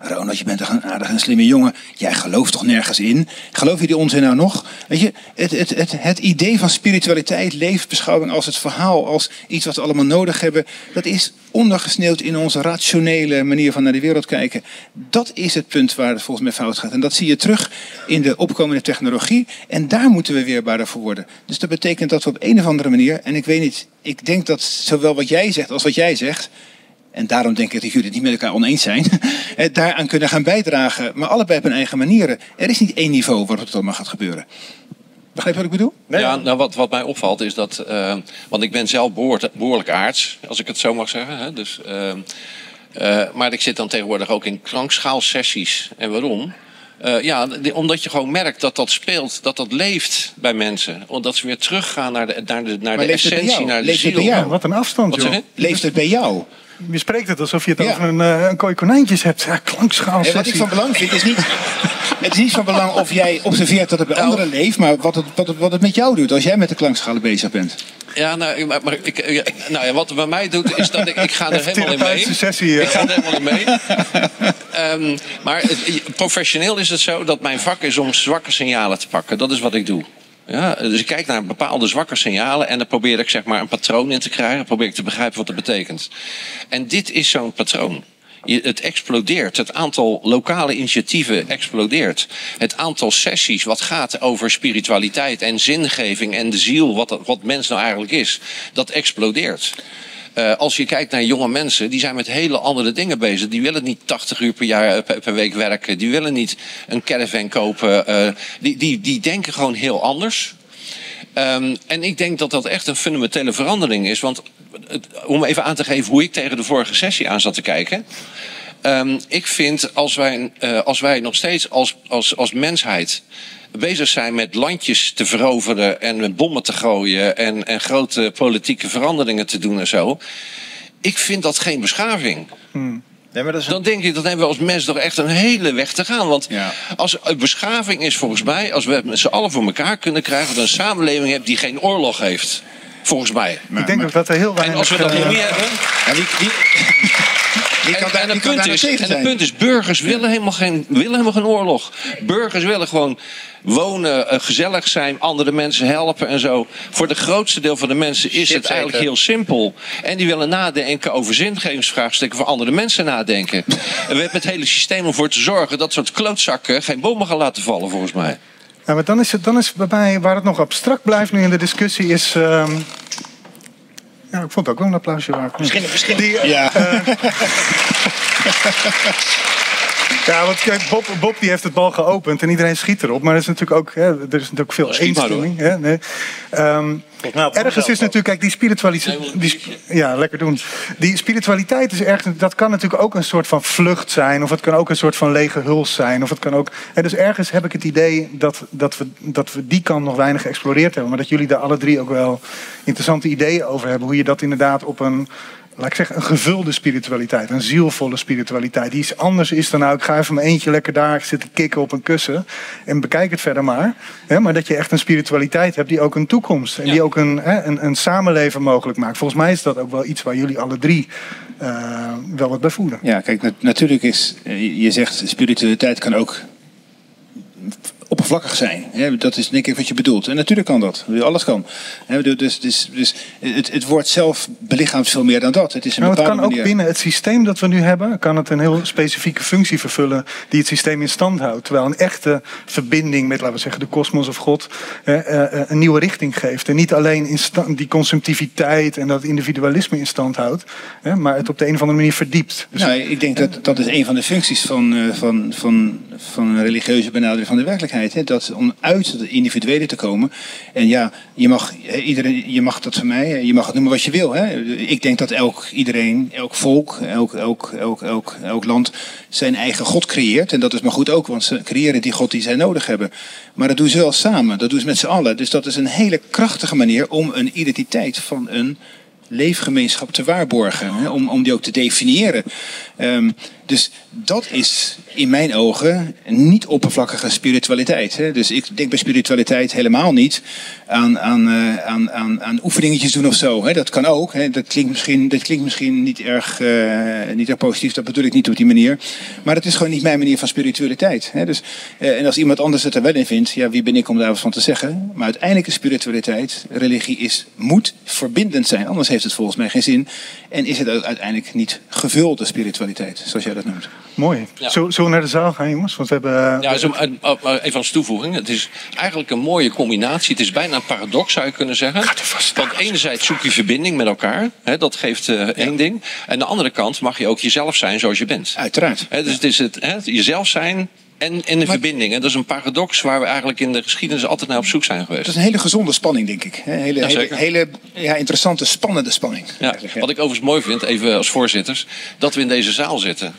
Ronald, je bent toch een aardige en slimme jongen. Jij gelooft toch nergens in? Geloof je die onzin nou nog? Weet je, het, het, het, het idee van spiritualiteit, levensbeschouwing als het verhaal, als iets wat we allemaal nodig hebben, dat is ondergesneeuwd in onze rationele manier van naar de wereld kijken. Dat is het punt waar het volgens mij fout gaat. En dat zie je terug in de opkomende technologie. En daar moeten we weerbaarder voor worden. Dus dat betekent dat we op een of andere manier, en ik weet niet, ik denk dat zowel wat jij zegt als wat jij zegt, en daarom denk ik dat jullie het niet met elkaar oneens zijn, daaraan kunnen gaan bijdragen, maar allebei op hun eigen manieren. Er is niet één niveau waarop het allemaal gaat gebeuren. Begrijp je wat ik bedoel? Ja, nou wat, wat mij opvalt is dat, uh, want ik ben zelf behoorlijk aards, als ik het zo mag zeggen. Hè? Dus, uh, uh, maar ik zit dan tegenwoordig ook in klankschaalsessies. En waarom? Uh, ja, omdat je gewoon merkt dat dat speelt, dat dat leeft bij mensen. Omdat ze weer teruggaan naar de, naar de, naar de essentie, naar de leeft ziel. Het bij jou? Wat een afstand, Wat joh. Leeft het bij jou? Je spreekt het alsof je het over een, uh, een kooi konijntjes hebt. Ja, klankschaal. wat ik van belang vind is niet... Het is niet van belang of jij observeert dat het bij anderen leeft, maar wat het, wat, het, wat het met jou doet als jij met de klankschalen bezig bent. Ja, nou, maar, maar ik, ja, nou ja, wat het bij mij doet, is dat ik, ik ga er helemaal in mee. Sessie, ik ga er helemaal in mee. um, maar het, professioneel is het zo dat mijn vak is om zwakke signalen te pakken. Dat is wat ik doe. Ja, dus ik kijk naar bepaalde zwakke signalen en dan probeer ik zeg maar een patroon in te krijgen. Probeer ik te begrijpen wat dat betekent. En dit is zo'n patroon. Het explodeert. Het aantal lokale initiatieven explodeert. Het aantal sessies wat gaat over spiritualiteit en zingeving en de ziel, wat, wat mens nou eigenlijk is, dat explodeert. Uh, als je kijkt naar jonge mensen, die zijn met hele andere dingen bezig. Die willen niet 80 uur per, jaar, per, per week werken. Die willen niet een caravan kopen. Uh, die, die, die denken gewoon heel anders. Um, en ik denk dat dat echt een fundamentele verandering is. Want om even aan te geven hoe ik tegen de vorige sessie aan zat te kijken. Um, ik vind als wij, als wij nog steeds als, als, als mensheid bezig zijn met landjes te veroveren en met bommen te gooien en, en grote politieke veranderingen te doen en zo. Ik vind dat geen beschaving. Hmm. Nee, maar dat is Dan denk ik, dat hebben we als mens toch echt een hele weg te gaan. Want ja. als beschaving is volgens mij, als we het met z'n allen voor elkaar kunnen krijgen, dat een samenleving hebt die geen oorlog heeft. Volgens mij. Maar, ik denk maar, ook dat er heel weinig... En als we dat nog meer hebben... Ja, die, die... En, en, het punt is, en het punt is, burgers willen helemaal, geen, willen helemaal geen oorlog. Burgers willen gewoon wonen, uh, gezellig zijn, andere mensen helpen en zo. Voor de grootste deel van de mensen is het eigenlijk heel simpel. En die willen nadenken over zingevingsvraagstukken voor andere mensen nadenken. en we hebben het hele systeem om voor te zorgen dat soort klootzakken geen bommen gaan laten vallen, volgens mij. Ja, maar dan is het dan is bij mij, waar het nog abstract blijft nu in de discussie, is. Uh, ja, ik vond het ook wel een applausje waard. Misschien, misschien. Die, ja. Ja, want kijk, Bob, Bob die heeft het bal geopend en iedereen schiet erop. Maar er is natuurlijk ook, hè, er is natuurlijk veel eenstemming. Hè, nee. um, ergens is natuurlijk, kijk, die spiritualiteit. Die, ja, lekker doen. Die spiritualiteit is ergens, dat kan natuurlijk ook een soort van vlucht zijn. Of het kan ook een soort van lege huls zijn. Of het kan ook. En dus ergens heb ik het idee dat, dat, we, dat we die kant nog weinig geëxploreerd hebben. Maar dat jullie daar alle drie ook wel interessante ideeën over hebben. Hoe je dat inderdaad op een laat ik zeggen, een gevulde spiritualiteit. Een zielvolle spiritualiteit. Die iets anders is dan nou, ik ga even mijn eentje lekker daar zitten kicken op een kussen. En bekijk het verder maar. Hè, maar dat je echt een spiritualiteit hebt die ook een toekomst. En die ook een, hè, een, een, samenleven mogelijk maakt. Volgens mij is dat ook wel iets waar jullie alle drie uh, wel wat bij voelen. Ja, kijk, natuurlijk is, eh, je zegt spiritualiteit kan ook oppervlakkig zijn. Dat is denk ik wat je bedoelt. En natuurlijk kan dat. Alles kan. Dus, dus, dus het, het woord zelf belichaamt veel meer dan dat. Het, is een nou, het kan ook binnen het systeem dat we nu hebben, kan het een heel specifieke functie vervullen die het systeem in stand houdt. Terwijl een echte verbinding met, laten we zeggen, de kosmos of God eh, eh, een nieuwe richting geeft. En niet alleen in stand, die consumptiviteit en dat individualisme in stand houdt, maar het op de een of andere manier verdiept. Dus, nou, ik denk dat dat is een van de functies van, uh, van, van, van een religieuze benadering van de werkelijkheid dat om uit het individuele te komen. En ja, je mag, iedereen, je mag dat van mij, je mag het noemen wat je wil. Hè. Ik denk dat elk, iedereen, elk volk, elk, elk, elk, elk, land zijn eigen God creëert. En dat is maar goed ook, want ze creëren die God die zij nodig hebben. Maar dat doen ze wel samen, dat doen ze met z'n allen. Dus dat is een hele krachtige manier om een identiteit van een leefgemeenschap te waarborgen. Hè, om, om die ook te definiëren. Um, dus dat is in mijn ogen niet oppervlakkige spiritualiteit. Hè? Dus ik denk bij spiritualiteit helemaal niet aan, aan, uh, aan, aan, aan oefeningetjes doen of zo. Hè? Dat kan ook. Hè? Dat, klinkt misschien, dat klinkt misschien niet erg, uh, niet erg positief. Dat bedoel ik niet op die manier. Maar het is gewoon niet mijn manier van spiritualiteit. Hè? Dus, uh, en als iemand anders het er wel in vindt, ja, wie ben ik om daar wat van te zeggen? Maar uiteindelijk is spiritualiteit, religie is, moet verbindend zijn. Anders heeft het volgens mij geen zin. En is het uiteindelijk niet gevulde spiritualiteit, zoals jij dat noemt. Mooi. Ja. Zullen we naar de zaal gaan, jongens? Want we hebben... Ja, zo, even als toevoeging. Het is eigenlijk een mooie combinatie. Het is bijna een paradox, zou je kunnen zeggen. Want enerzijds zoek je verbinding met elkaar. Hè, dat geeft uh, één ding. En aan de andere kant mag je ook jezelf zijn zoals je bent. Uiteraard. Hè, dus het is het, hè, jezelf zijn en in de verbinding. Dat is een paradox waar we eigenlijk in de geschiedenis altijd naar op zoek zijn geweest. Dat is een hele gezonde spanning, denk ik. Hele, ja, hele, hele ja, interessante, spannende spanning. Ja, wat ik overigens mooi vind, even als voorzitters, dat we in deze zaal zitten.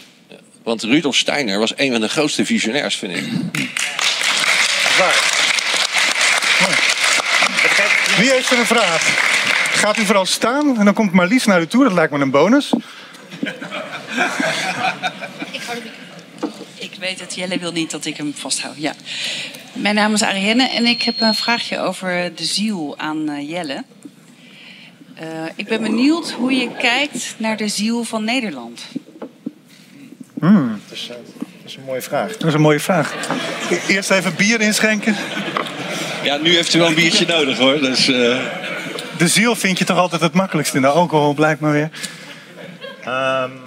Want Rudolf Steiner was een van de grootste visionairs, vind ik. Waar? Wie heeft er een vraag? Gaat u vooral staan en dan komt Marlies naar u toe. Dat lijkt me een bonus. Ik weet het, Jelle wil niet dat ik hem vasthoud. Ja. Mijn naam is Arienne en ik heb een vraagje over de ziel aan uh, Jelle. Uh, ik ben benieuwd hoe je kijkt naar de ziel van Nederland. Hmm. Dat, is, uh, dat, is, een mooie vraag. Dat is een mooie vraag. Eerst even bier inschenken. Ja, nu heeft u wel een biertje nodig hoor. Dus, De ziel vind je toch altijd het makkelijkst in de alcohol, blijkt maar weer. Um,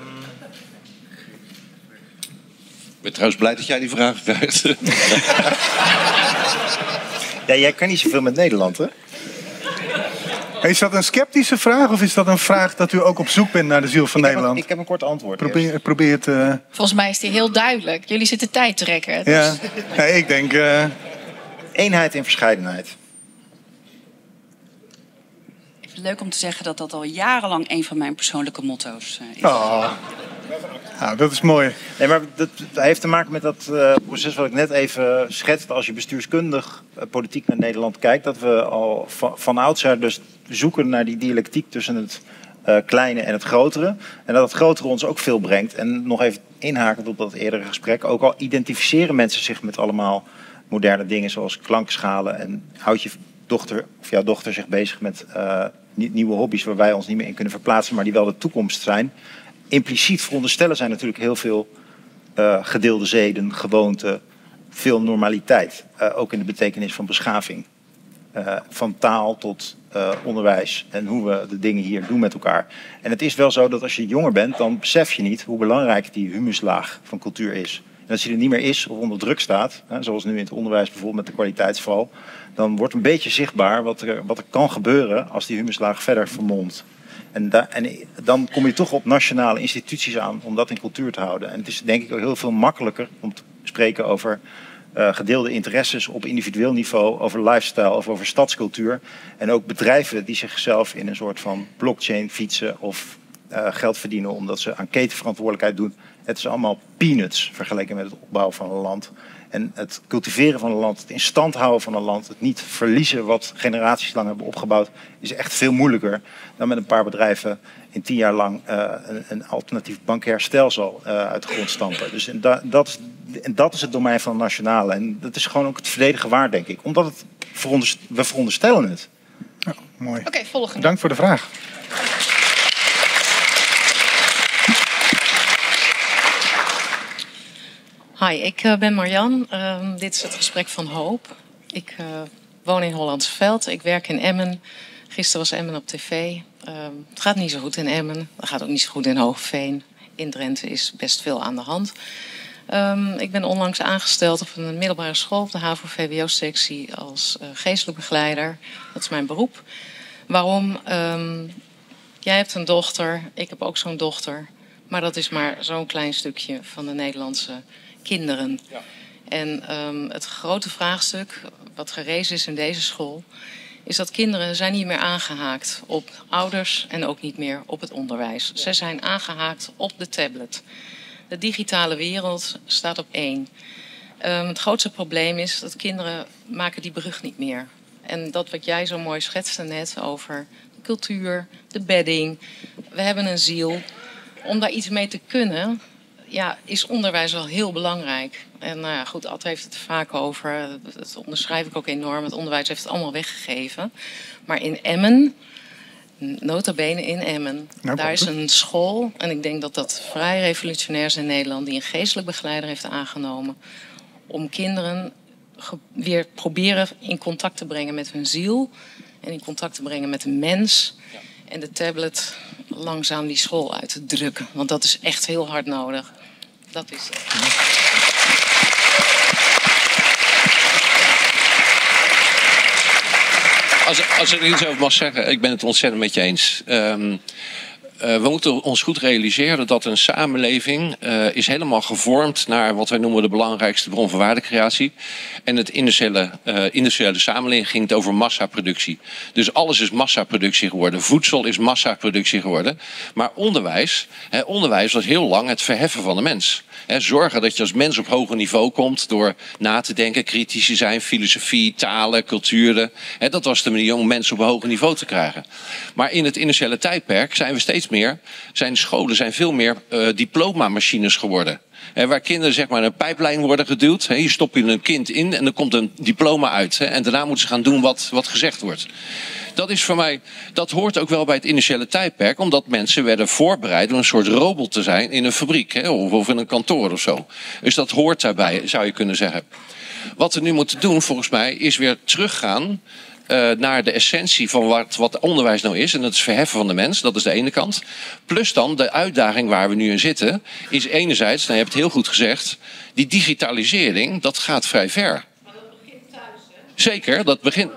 ik ben trouwens blij dat jij die vraag krijgt. ja, jij kan niet zoveel met Nederland, hè? Is dat een sceptische vraag of is dat een vraag dat u ook op zoek bent naar de ziel van ik Nederland? Heb een, ik heb een kort antwoord. Probeer, probeer het. Uh... Volgens mij is die heel duidelijk. Jullie zitten tijd trekken. Dus... Ja, nee, ik denk. Uh... Eenheid in verscheidenheid. Leuk om te zeggen dat dat al jarenlang een van mijn persoonlijke motto's uh, is. Oh. Nou, dat is mooi. Nee, maar dat, heeft te maken met dat uh, proces wat ik net even schetste. Als je bestuurskundig uh, politiek naar Nederland kijkt, dat we al van, van oudsher dus zoeken naar die dialectiek tussen het uh, kleine en het grotere. En dat het grotere ons ook veel brengt. En nog even inhakend op dat eerdere gesprek, ook al identificeren mensen zich met allemaal moderne dingen zoals klankschalen en houdt je dochter of jouw dochter zich bezig met nieuwe hobby's waar wij ons niet meer in kunnen verplaatsen, maar die wel de toekomst zijn impliciet veronderstellen zijn natuurlijk heel veel uh, gedeelde zeden, gewoonten, veel normaliteit. Uh, ook in de betekenis van beschaving. Uh, van taal tot onderwijs en hoe we de dingen hier doen met elkaar. En het is wel zo dat als je jonger bent, dan besef je niet hoe belangrijk die humuslaag van cultuur is. En als die er niet meer is of onder druk staat, hè, zoals nu in het onderwijs bijvoorbeeld met de kwaliteitsval, dan wordt een beetje zichtbaar wat er, wat er kan gebeuren als die humuslaag verder vermomt. En, en, dan kom je toch op nationale instituties aan om dat in cultuur te houden. En het is denk ik ook heel veel makkelijker om te spreken over uh, gedeelde interesses op individueel niveau, over lifestyle of over stadscultuur. En ook bedrijven die zichzelf in een soort van blockchain fietsen of uh, geld verdienen omdat ze aan ketenverantwoordelijkheid doen Het is allemaal peanuts vergeleken met het opbouwen van een land. En het cultiveren van een land, het in stand houden van een land, het niet verliezen wat generaties lang hebben opgebouwd, is echt veel moeilijker dan met een paar bedrijven in tien jaar lang uh, een, een, alternatief bankair stelsel uh, uit de grond stampen. Dus en, da, dat is, en dat is het domein van het nationale. En dat is gewoon ook het verdedigen waard, denk ik. Omdat het veronderst we veronderstellen het. Ja, mooi. Oké, okay, volgende. Dank voor de vraag. Hi, ik uh, ben Marjan. Uh, dit is het gesprek van Hoop. Ik uh, woon in Hollands Veld. Ik werk in Emmen. Gisteren was Emmen op tv. Ehm, het gaat niet zo goed in Emmen. Het gaat ook niet zo goed in Hoogveen. In Drenthe is best veel aan de hand. Um, ik ben onlangs aangesteld op een middelbare school op de HAVO-VWO-sectie als uh, geestelijk begeleider. Dat is mijn beroep. Waarom? Jij hebt een dochter, ik heb ook zo'n dochter. Maar dat is maar zo'n klein stukje van de Nederlandse kinderen. Ja. En um, het grote vraagstuk wat gerezen is in deze school, is dat kinderen zijn niet meer aangehaakt op ouders en ook niet meer op het onderwijs. Ze zijn aangehaakt op de tablet. De digitale wereld staat op één. Um, het grootste probleem is dat kinderen maken die brug niet meer. En dat wat jij zo mooi schetste net over de cultuur, de bedding. We hebben een ziel. Om daar iets mee te kunnen, ja, is onderwijs wel heel belangrijk. En nou ja, goed, Ad heeft het vaak over. Dat onderschrijf ik ook enorm. Het onderwijs heeft het allemaal weggegeven. Maar in Emmen, nota bene in Emmen, nou, daar is een school. En ik denk dat dat vrij revolutionair is in Nederland. Die een geestelijk begeleider heeft aangenomen. Om kinderen weer proberen in contact te brengen met hun ziel. En in contact te brengen met een mens. En de tablet langzaam die school uit te drukken. Want dat is echt heel hard nodig. Dat is het. Als, als ik er iets over mag zeggen, ik ben het ontzettend met je eens. Um, uh, we moeten ons goed realiseren dat een samenleving uh, is helemaal gevormd naar wat wij noemen de belangrijkste bron van waardecreatie. En het industriële, uh, industriële samenleving ging het over massaproductie. Dus alles is massaproductie geworden. Voedsel is massaproductie geworden. Maar onderwijs, hè, onderwijs was heel lang het verheffen van de mens. Hè, zorgen dat je als mens op hoger niveau komt door na te denken, kritisch te zijn, filosofie, talen, culturen. Hè, dat was de manier om mensen op een hoger niveau te krijgen. Maar in het industriële tijdperk zijn we steeds meer, zijn scholen zijn veel meer uh, diplomamachines geworden. Waar kinderen zeg maar een pijplijn worden geduwd. Je stopt je een kind in en er komt een diploma uit. En daarna moeten ze gaan doen wat, wat gezegd wordt. Dat is voor mij, dat hoort ook wel bij het initiële tijdperk. Omdat mensen werden voorbereid om een soort robot te zijn in een fabriek. of in een kantoor of zo. Dus dat hoort daarbij, zou je kunnen zeggen. Wat we nu moeten doen, volgens mij, is weer teruggaan uh, naar de essentie van wat, wat onderwijs nou is. En dat is verheffen van de mens, dat is de ene kant. Plus dan de uitdaging waar we nu in zitten, is enerzijds, nou, je hebt het heel goed gezegd, die digitalisering, dat gaat vrij ver. Maar dat begint thuis, hè? Zeker, dat begint.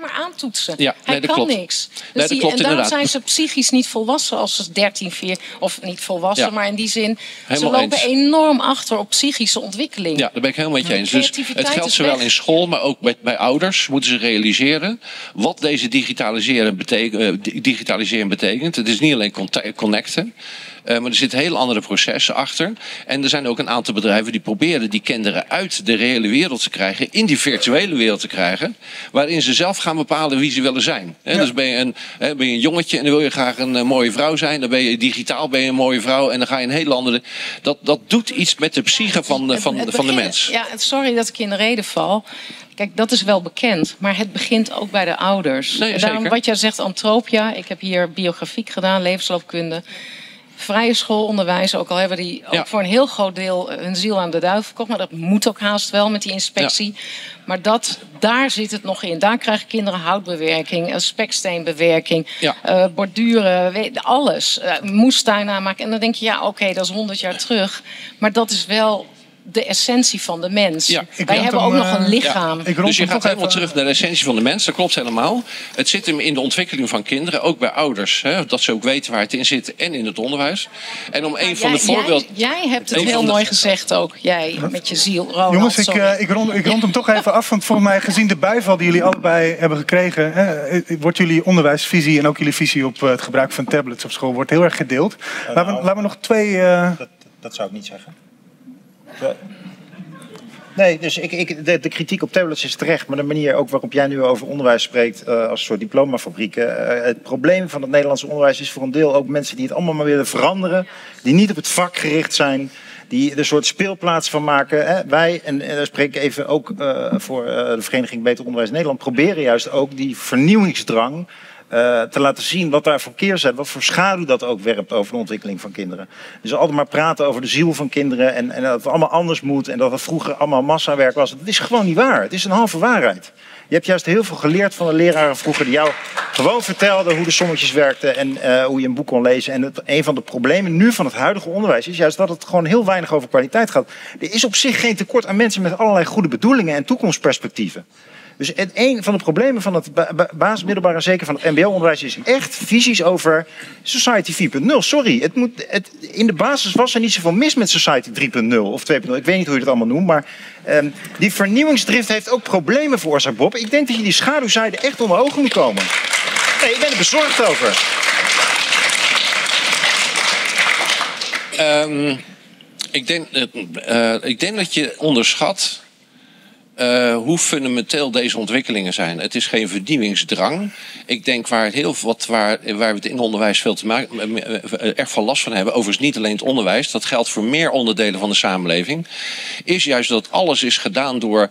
maar aantoetsen. Ja, Hij kan klopt. niks. Dus nee, die, klopt, en daarom inderdaad. zijn ze psychisch niet volwassen als ze 13, 4 of niet volwassen, Ja. maar in die zin, Helemaal ze lopen eens. enorm achter op psychische ontwikkeling. Ja, daar ben ik helemaal met je eens. Dus het geldt zowel in school, maar ook bij, bij ouders moeten ze realiseren wat deze digitaliseren, beteken, eh, di- digitalisering betekent. Het is niet alleen connecten. Eh, maar er zitten heel andere processen achter. En er zijn ook een aantal bedrijven die proberen die kinderen uit de reële wereld te krijgen, in die virtuele wereld te krijgen, waarin ze zelf gaan bepalen wie ze willen zijn. Hè, Dus ben je, een, ben je een jongetje en dan wil je graag een eh, mooie vrouw zijn, dan ben je digitaal ben je een mooie vrouw en dan ga je een hele andere. Dat, dat doet iets met de psyche van de, van, Het van de mens. Ja, sorry dat ik in de reden val. Kijk, dat is wel bekend, maar het begint ook bij de ouders. Nee, En daarom, zeker. wat jij zegt, antropia. Ik heb hier biografiek gedaan, levensloopkunde. Vrije schoolonderwijs, ook al hebben die ook Ja. voor een heel groot deel hun ziel aan de duivel verkocht. Maar dat moet ook haast wel met die inspectie. Maar dat, daar zit het nog in. Daar krijgen kinderen houtbewerking, eh, speksteenbewerking, Ja. eh, borduren, alles. Eh, moestuin aanmaken. En dan denk je, ja, oké, dat is honderd jaar terug. Maar dat is wel de essentie van de mens. Ja. Ik Wij hebben hem, ook nog eh, een lichaam. Dus je gaat helemaal even- terug naar de essentie van de mens. Dat klopt helemaal. Het zit hem in de ontwikkeling van kinderen, ook bij ouders. Hè, dat ze ook weten waar het in zit en in het onderwijs. En om een van de voorbeelden. Jij, jij hebt het heel de- mooi gezegd ook. Jij met je ziel, Ronald. Jongens, ik, eh, ik, rond, ik rond hem toch even af. Want volgens mij, gezien de bijval die jullie allebei hebben gekregen... Hè, wordt jullie onderwijsvisie en ook jullie visie op eh, het gebruik van tablets op school... wordt heel erg gedeeld. Laten we, laten we nog twee... eh, Dat, dat zou ik niet zeggen. Nee, dus ik, ik, de, kritiek op tablets is terecht. Maar de manier ook waarop jij nu over onderwijs spreekt eh, als soort diplomafabrieken. eh, het probleem van het Nederlandse onderwijs is voor een deel ook mensen die het allemaal maar willen veranderen. Die niet op het vak gericht zijn. Die er een soort speelplaats van maken. Hè. Wij, en, daar spreek ik even ook eh, voor de Vereniging Beter Onderwijs Nederland, proberen juist ook die vernieuwingsdrang eh, te laten zien wat daar voor keerzijde, wat voor schaduw dat ook werpt over de ontwikkeling van kinderen. Dus altijd maar praten over de ziel van kinderen en, en dat het allemaal anders moet en dat het vroeger allemaal massawerk was. Dat is gewoon niet waar. Het is een halve waarheid. Je hebt juist heel veel geleerd van de leraren vroeger die jou gewoon vertelden hoe de sommetjes werkten en eh, hoe je een boek kon lezen. En een van de problemen nu van het huidige onderwijs is juist dat het gewoon heel weinig over kwaliteit gaat. Er is op zich geen tekort aan mensen met allerlei goede bedoelingen en toekomstperspectieven. Dus een van de problemen van het ba ba- basismiddelbaar en zeker van het mbo-onderwijs is echt visies over Society 4.0. Sorry, het moet, het, in de basis was er niet zoveel mis met Society 3.0 of 2.0. Ik weet niet hoe je dat allemaal noemt, maar ehm, die vernieuwingsdrift heeft ook problemen veroorzaakt, Bob. Ik denk dat je die schaduwzijde echt onder ogen moet komen. Nee, ik ben er bezorgd over. Ehm, ik, denk, eh, ik denk dat je onderschat eh, hoe fundamenteel deze ontwikkelingen zijn. Het is geen vernieuwingsdrang. Ik denk waar, heel, wat, waar, waar we het in onderwijs veel te maken, eh, eh, erg veel last van hebben, overigens niet alleen het onderwijs, dat geldt voor meer onderdelen van de samenleving, is juist dat alles is gedaan door.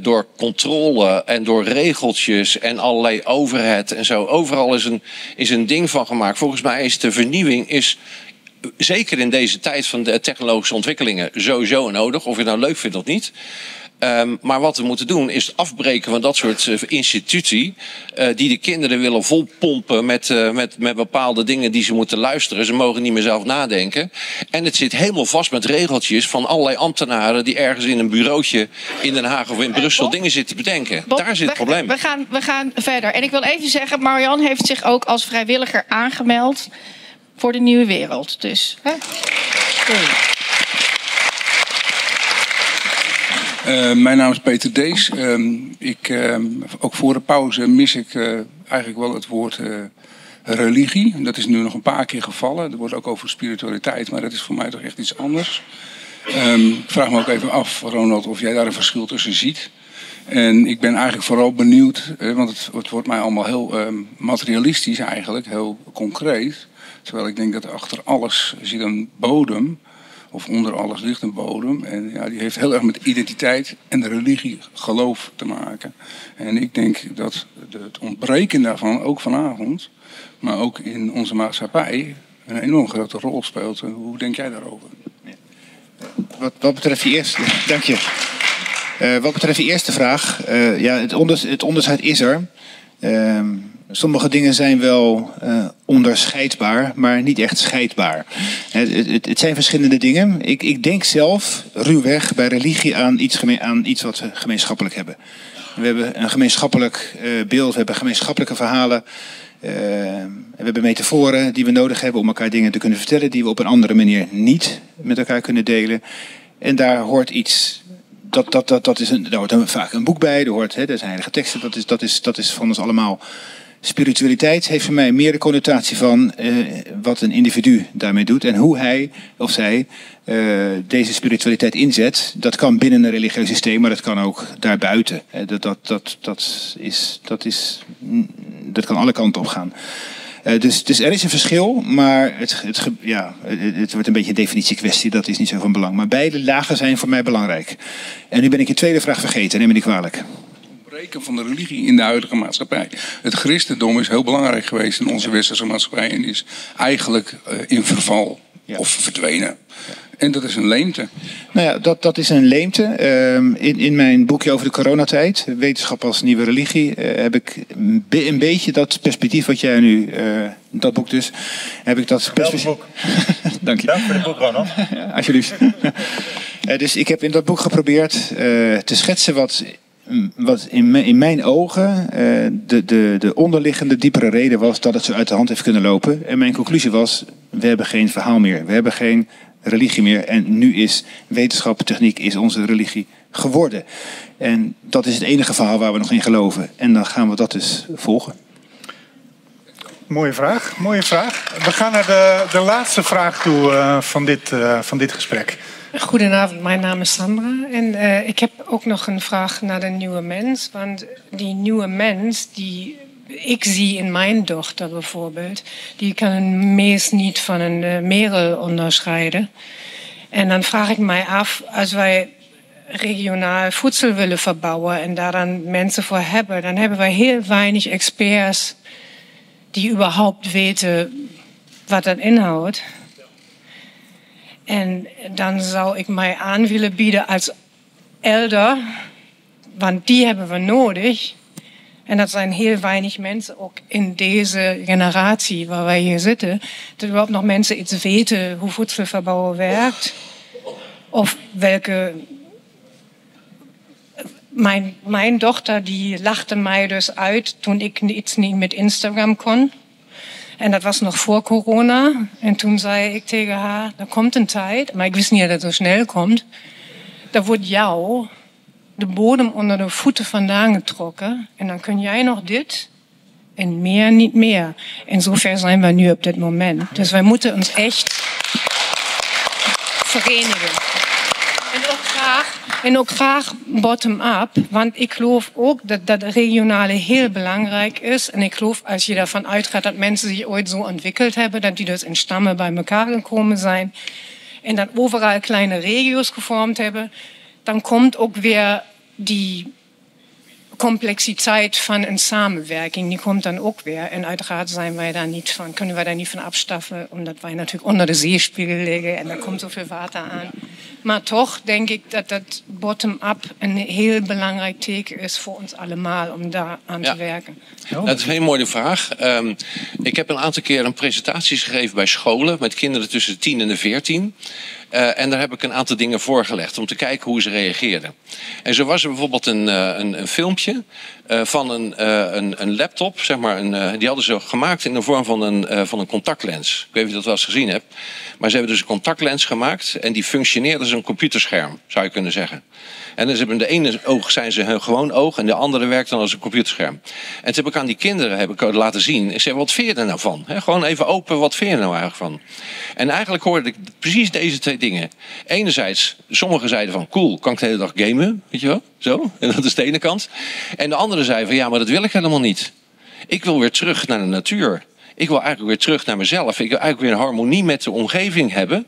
door controle en door regeltjes en allerlei overheid en zo. Overal is een, is een ding van gemaakt. Volgens mij is de vernieuwing is zeker in deze tijd van de technologische ontwikkelingen sowieso nodig. Of je nou leuk vindt of niet. Ehm, maar wat we moeten doen is het afbreken van dat soort eh, institutie. eh, die de kinderen willen volpompen met, eh, met, met bepaalde dingen die ze moeten luisteren. Ze mogen niet meer zelf nadenken. En het zit helemaal vast met regeltjes van allerlei ambtenaren. die ergens in een bureautje in Den Haag of in Brussel Bob? dingen zitten te bedenken. Bob, Daar zit het we- probleem. We gaan, we gaan verder. En ik wil even zeggen, Marian heeft zich ook als vrijwilliger aangemeld voor de nieuwe wereld. Dus, hè? Eh, mijn naam is Peter Dees. Ehm, ik, ehm, ook voor de pauze mis ik eh, eigenlijk wel het woord eh, religie. Dat is nu nog een paar keer gevallen. Er wordt ook over spiritualiteit, maar dat is voor mij toch echt iets anders. Ehm, ik vraag me ook even af, Ronald, of jij daar een verschil tussen ziet. En ik ben eigenlijk vooral benieuwd, want het, het wordt mij allemaal heel materialistisch eigenlijk, heel concreet. Terwijl ik denk dat achter alles zit een bodem, of onder alles ligt een bodem. En ja, die heeft heel erg met identiteit en religie, geloof te maken. En ik denk dat het ontbreken daarvan, ook vanavond, maar ook in onze maatschappij, een enorm grote rol speelt. Hoe denk jij daarover? Wat, betreft je eerste, dank je. Eh, wat betreft je eerste vraag, eh, ja, het, onders, het onderscheid is er. Ehm, sommige dingen zijn wel eh, onderscheidbaar, maar niet echt scheidbaar. Het, het, het zijn verschillende dingen. Ik, ik denk zelf ruwweg bij religie aan iets, geme- aan iets wat we gemeenschappelijk hebben. We hebben een gemeenschappelijk eh, beeld, we hebben gemeenschappelijke verhalen. Eh, we hebben metaforen die we nodig hebben om elkaar dingen te kunnen vertellen die we op een andere manier niet met elkaar kunnen delen. En daar hoort iets. Dat, dat, dat, dat is een, daar hoort vaak een boek bij, er, hoort, hè, er zijn heilige teksten, dat is, dat, is, dat is van ons allemaal. Spiritualiteit heeft voor mij meer de connotatie van eh, wat een individu daarmee doet en hoe hij of zij eh, deze spiritualiteit inzet. Dat kan binnen een religieus systeem, maar dat kan ook daarbuiten. Eh, dat, dat, dat, dat, is, dat, is, mm, dat kan alle kanten op gaan. Dus, dus er is een verschil, maar het, het, ja, het wordt een beetje een definitiekwestie. Dat is niet zo van belang. Maar beide lagen zijn voor mij belangrijk. En nu ben ik je tweede vraag vergeten, neem me niet kwalijk. Breken van de religie in de huidige maatschappij. Het christendom is heel belangrijk geweest in onze westerse maatschappij en is eigenlijk eh, in verval. Of verdwenen. En dat is een leemte. Nou ja, dat, dat is een leemte. Ehm, in, in mijn boekje over de coronatijd, Wetenschap als nieuwe religie, eh, heb ik een beetje dat perspectief wat jij nu, uh, dat boek dus, heb ik dat perspectief. Dank je. Dank voor het boek, Ronald. alsjeblieft. uh, dus ik heb in dat boek geprobeerd te schetsen wat wat in, in mijn ogen de, de, de onderliggende diepere reden was dat het zo uit de hand heeft kunnen lopen. En mijn conclusie was, we hebben geen verhaal meer. We hebben geen religie meer. En nu is wetenschap, techniek is onze religie geworden. En dat is het enige verhaal waar we nog in geloven. En dan gaan we dat dus volgen. Mooie vraag, mooie vraag. We gaan naar de, de laatste vraag toe uh, van, dit, uh, van dit gesprek. Goedenavond, mijn naam is Sandra. En uh, ik heb ook nog een vraag naar de nieuwe mens. Want die nieuwe mens, die ik zie in mijn dochter bijvoorbeeld, die kan een mees niet van een uh, merel onderscheiden. En dan vraag ik mij af, als wij regionaal voedsel willen verbouwen en daar dan mensen voor hebben, dan hebben wij heel weinig experts die überhaupt weten wat dat inhoudt. En dan zou ik mij aan willen als elder, want die hebben we nodig en dat zijn heel weinig mensen, ook in deze generatie waar wij hier zitten, dat überhaupt nog mensen iets weten hoe voedselverbouwen werkt. Of welke. Mijn, mijn dochter die lachte mij dus uit toen ik iets niet met Instagram kon. En dat was nog voor corona. En toen zei ik tegen haar, er komt een tijd, maar ik wist niet dat het zo snel komt. Dat wordt jou de bodem onder de voeten vandaan getrokken. En dan kun jij nog dit en meer niet meer. En zover zijn we nu op dit moment. Dus wij moeten ons echt verenigen. En ook graag, bottom-up. Want ik geloof ook dat dat regionale heel belangrijk is. En ik geloof als je daarvan uitgaat dat mensen zich ooit zo ontwikkeld hebben, dat die dus in stammen bij elkaar gekomen zijn. En dat overal kleine regio's gevormd hebben dan komt ook weer die complexiteit van een samenwerking, die komt dan ook weer. En uiteraard zijn wij daar niet van, kunnen wij daar niet van afstaffen, omdat wij natuurlijk onder de zeespiegel liggen en er komt zoveel water aan. Maar toch denk ik dat dat bottom-up een heel belangrijk teken is voor ons allemaal om daar aan te werken. Dat is een hele mooie vraag. Um, ik heb een aantal keer een presentaties gegeven bij scholen met kinderen tussen de 10 en de 14. Uh, en daar heb ik een aantal dingen voorgelegd om te kijken hoe ze reageerden. En zo was er bijvoorbeeld een, uh, een, een filmpje uh, van een, een, een, laptop, zeg maar. Een, die hadden ze gemaakt in de vorm van een, van een contactlens. Ik weet niet of je dat wel eens gezien hebt. Maar ze hebben dus een contactlens gemaakt en die functioneerde als een computerscherm, zou je kunnen zeggen. En dus hebben de ene oog zijn ze hun gewoon oog en de andere werkt dan als een computerscherm. En toen heb ik aan die kinderen heb ik laten zien. Ik zei, wat vind je er nou van? Gewoon even open, wat vind je er nou eigenlijk van? En eigenlijk hoorde ik precies deze twee dingen. Enerzijds, sommigen zeiden van, cool, kan ik de hele dag gamen? Weet je wel? Zo, en dat is de ene kant. En de andere zei van, ja, maar dat wil ik helemaal niet. Ik wil weer terug naar de natuur. Ik wil eigenlijk weer terug naar mezelf. Ik wil eigenlijk weer harmonie met de omgeving hebben.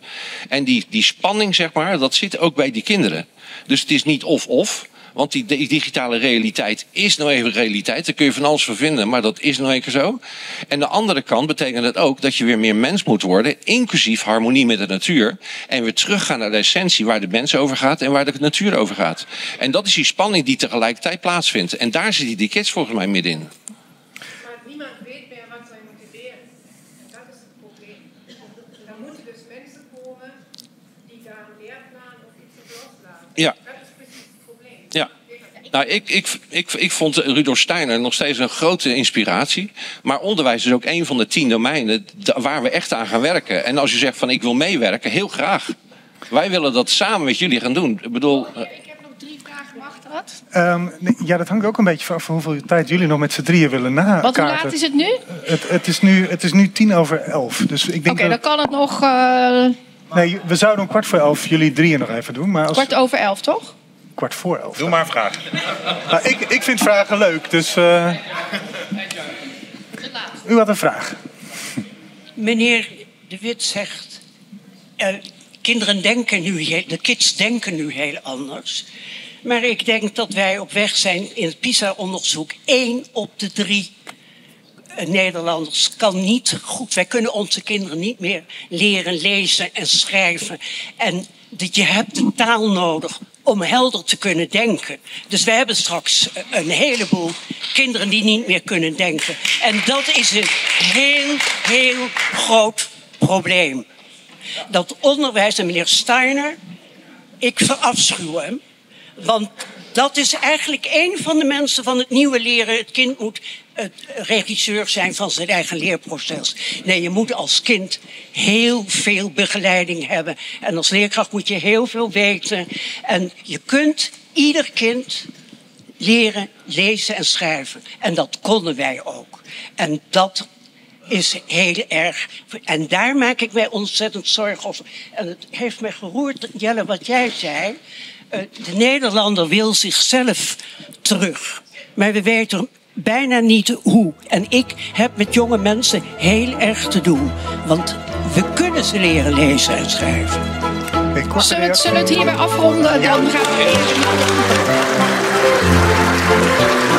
En die, die spanning, zeg maar, dat zit ook bij die kinderen. Dus het is niet of-of. Want die digitale realiteit is nou even realiteit. Daar kun je van alles voor vinden, maar dat is nou even zo. En de andere kant betekent het ook dat je weer meer mens moet worden, inclusief harmonie met de natuur. En weer teruggaan naar de essentie waar de mens over gaat en waar de natuur over gaat. En dat is die spanning die tegelijkertijd plaatsvindt. En daar zit die kids volgens mij middenin. Ja. Ja. Nou, ik, ik, ik, ik vond Rudolf Steiner nog steeds een grote inspiratie. Maar onderwijs is ook een van de tien domeinen waar we echt aan gaan werken. En als je zegt van ik wil meewerken, heel graag. Wij willen dat samen met jullie gaan doen. Ik bedoel. ik heb nog drie vragen, dat? Um, ja, dat hangt ook een beetje van hoeveel tijd jullie nog met z'n drieën willen nakaarten. Wat hoe laat is het nu? Het, het, is, nu het is nu tien over elf. Dus ik denk Oké, dan kan het nog. Uh... Nee, we zouden om kwart voor elf jullie drieën nog even doen. Maar als... Kwart over elf, toch? Kwart voor elf. Doe maar een vraag. Nou, ik, ik vind vragen leuk, dus... Uh... U had een vraag. Meneer De Wit zegt... Uh, kinderen denken nu de kids denken nu heel anders. Maar ik denk dat wij op weg zijn in het PISA-onderzoek... één op de drie Nederlanders kan niet goed. Wij kunnen onze kinderen niet meer leren lezen en schrijven. En dat je hebt de taal nodig om helder te kunnen denken. Dus we hebben straks een heleboel kinderen die niet meer kunnen denken. En dat is een heel, heel groot probleem. Dat onderwijs en meneer Steiner, ik verafschuw hem. Want dat is eigenlijk een van de mensen van het nieuwe leren. Het kind moet regisseur zijn van zijn eigen leerproces. Nee, je moet als kind heel veel begeleiding hebben. En als leerkracht moet je heel veel weten. En je kunt ieder kind leren lezen en schrijven. En dat konden wij ook. En dat is heel erg. En daar maak ik mij ontzettend zorgen over. En het heeft me geroerd, Jelle, wat jij zei. Eh, de Nederlander wil zichzelf terug. Maar we weten bijna niet hoe. En ik heb met jonge mensen heel erg te doen. Want we kunnen ze leren lezen en schrijven. Zullen we, zullen we het hierbij afronden? Dan gaan we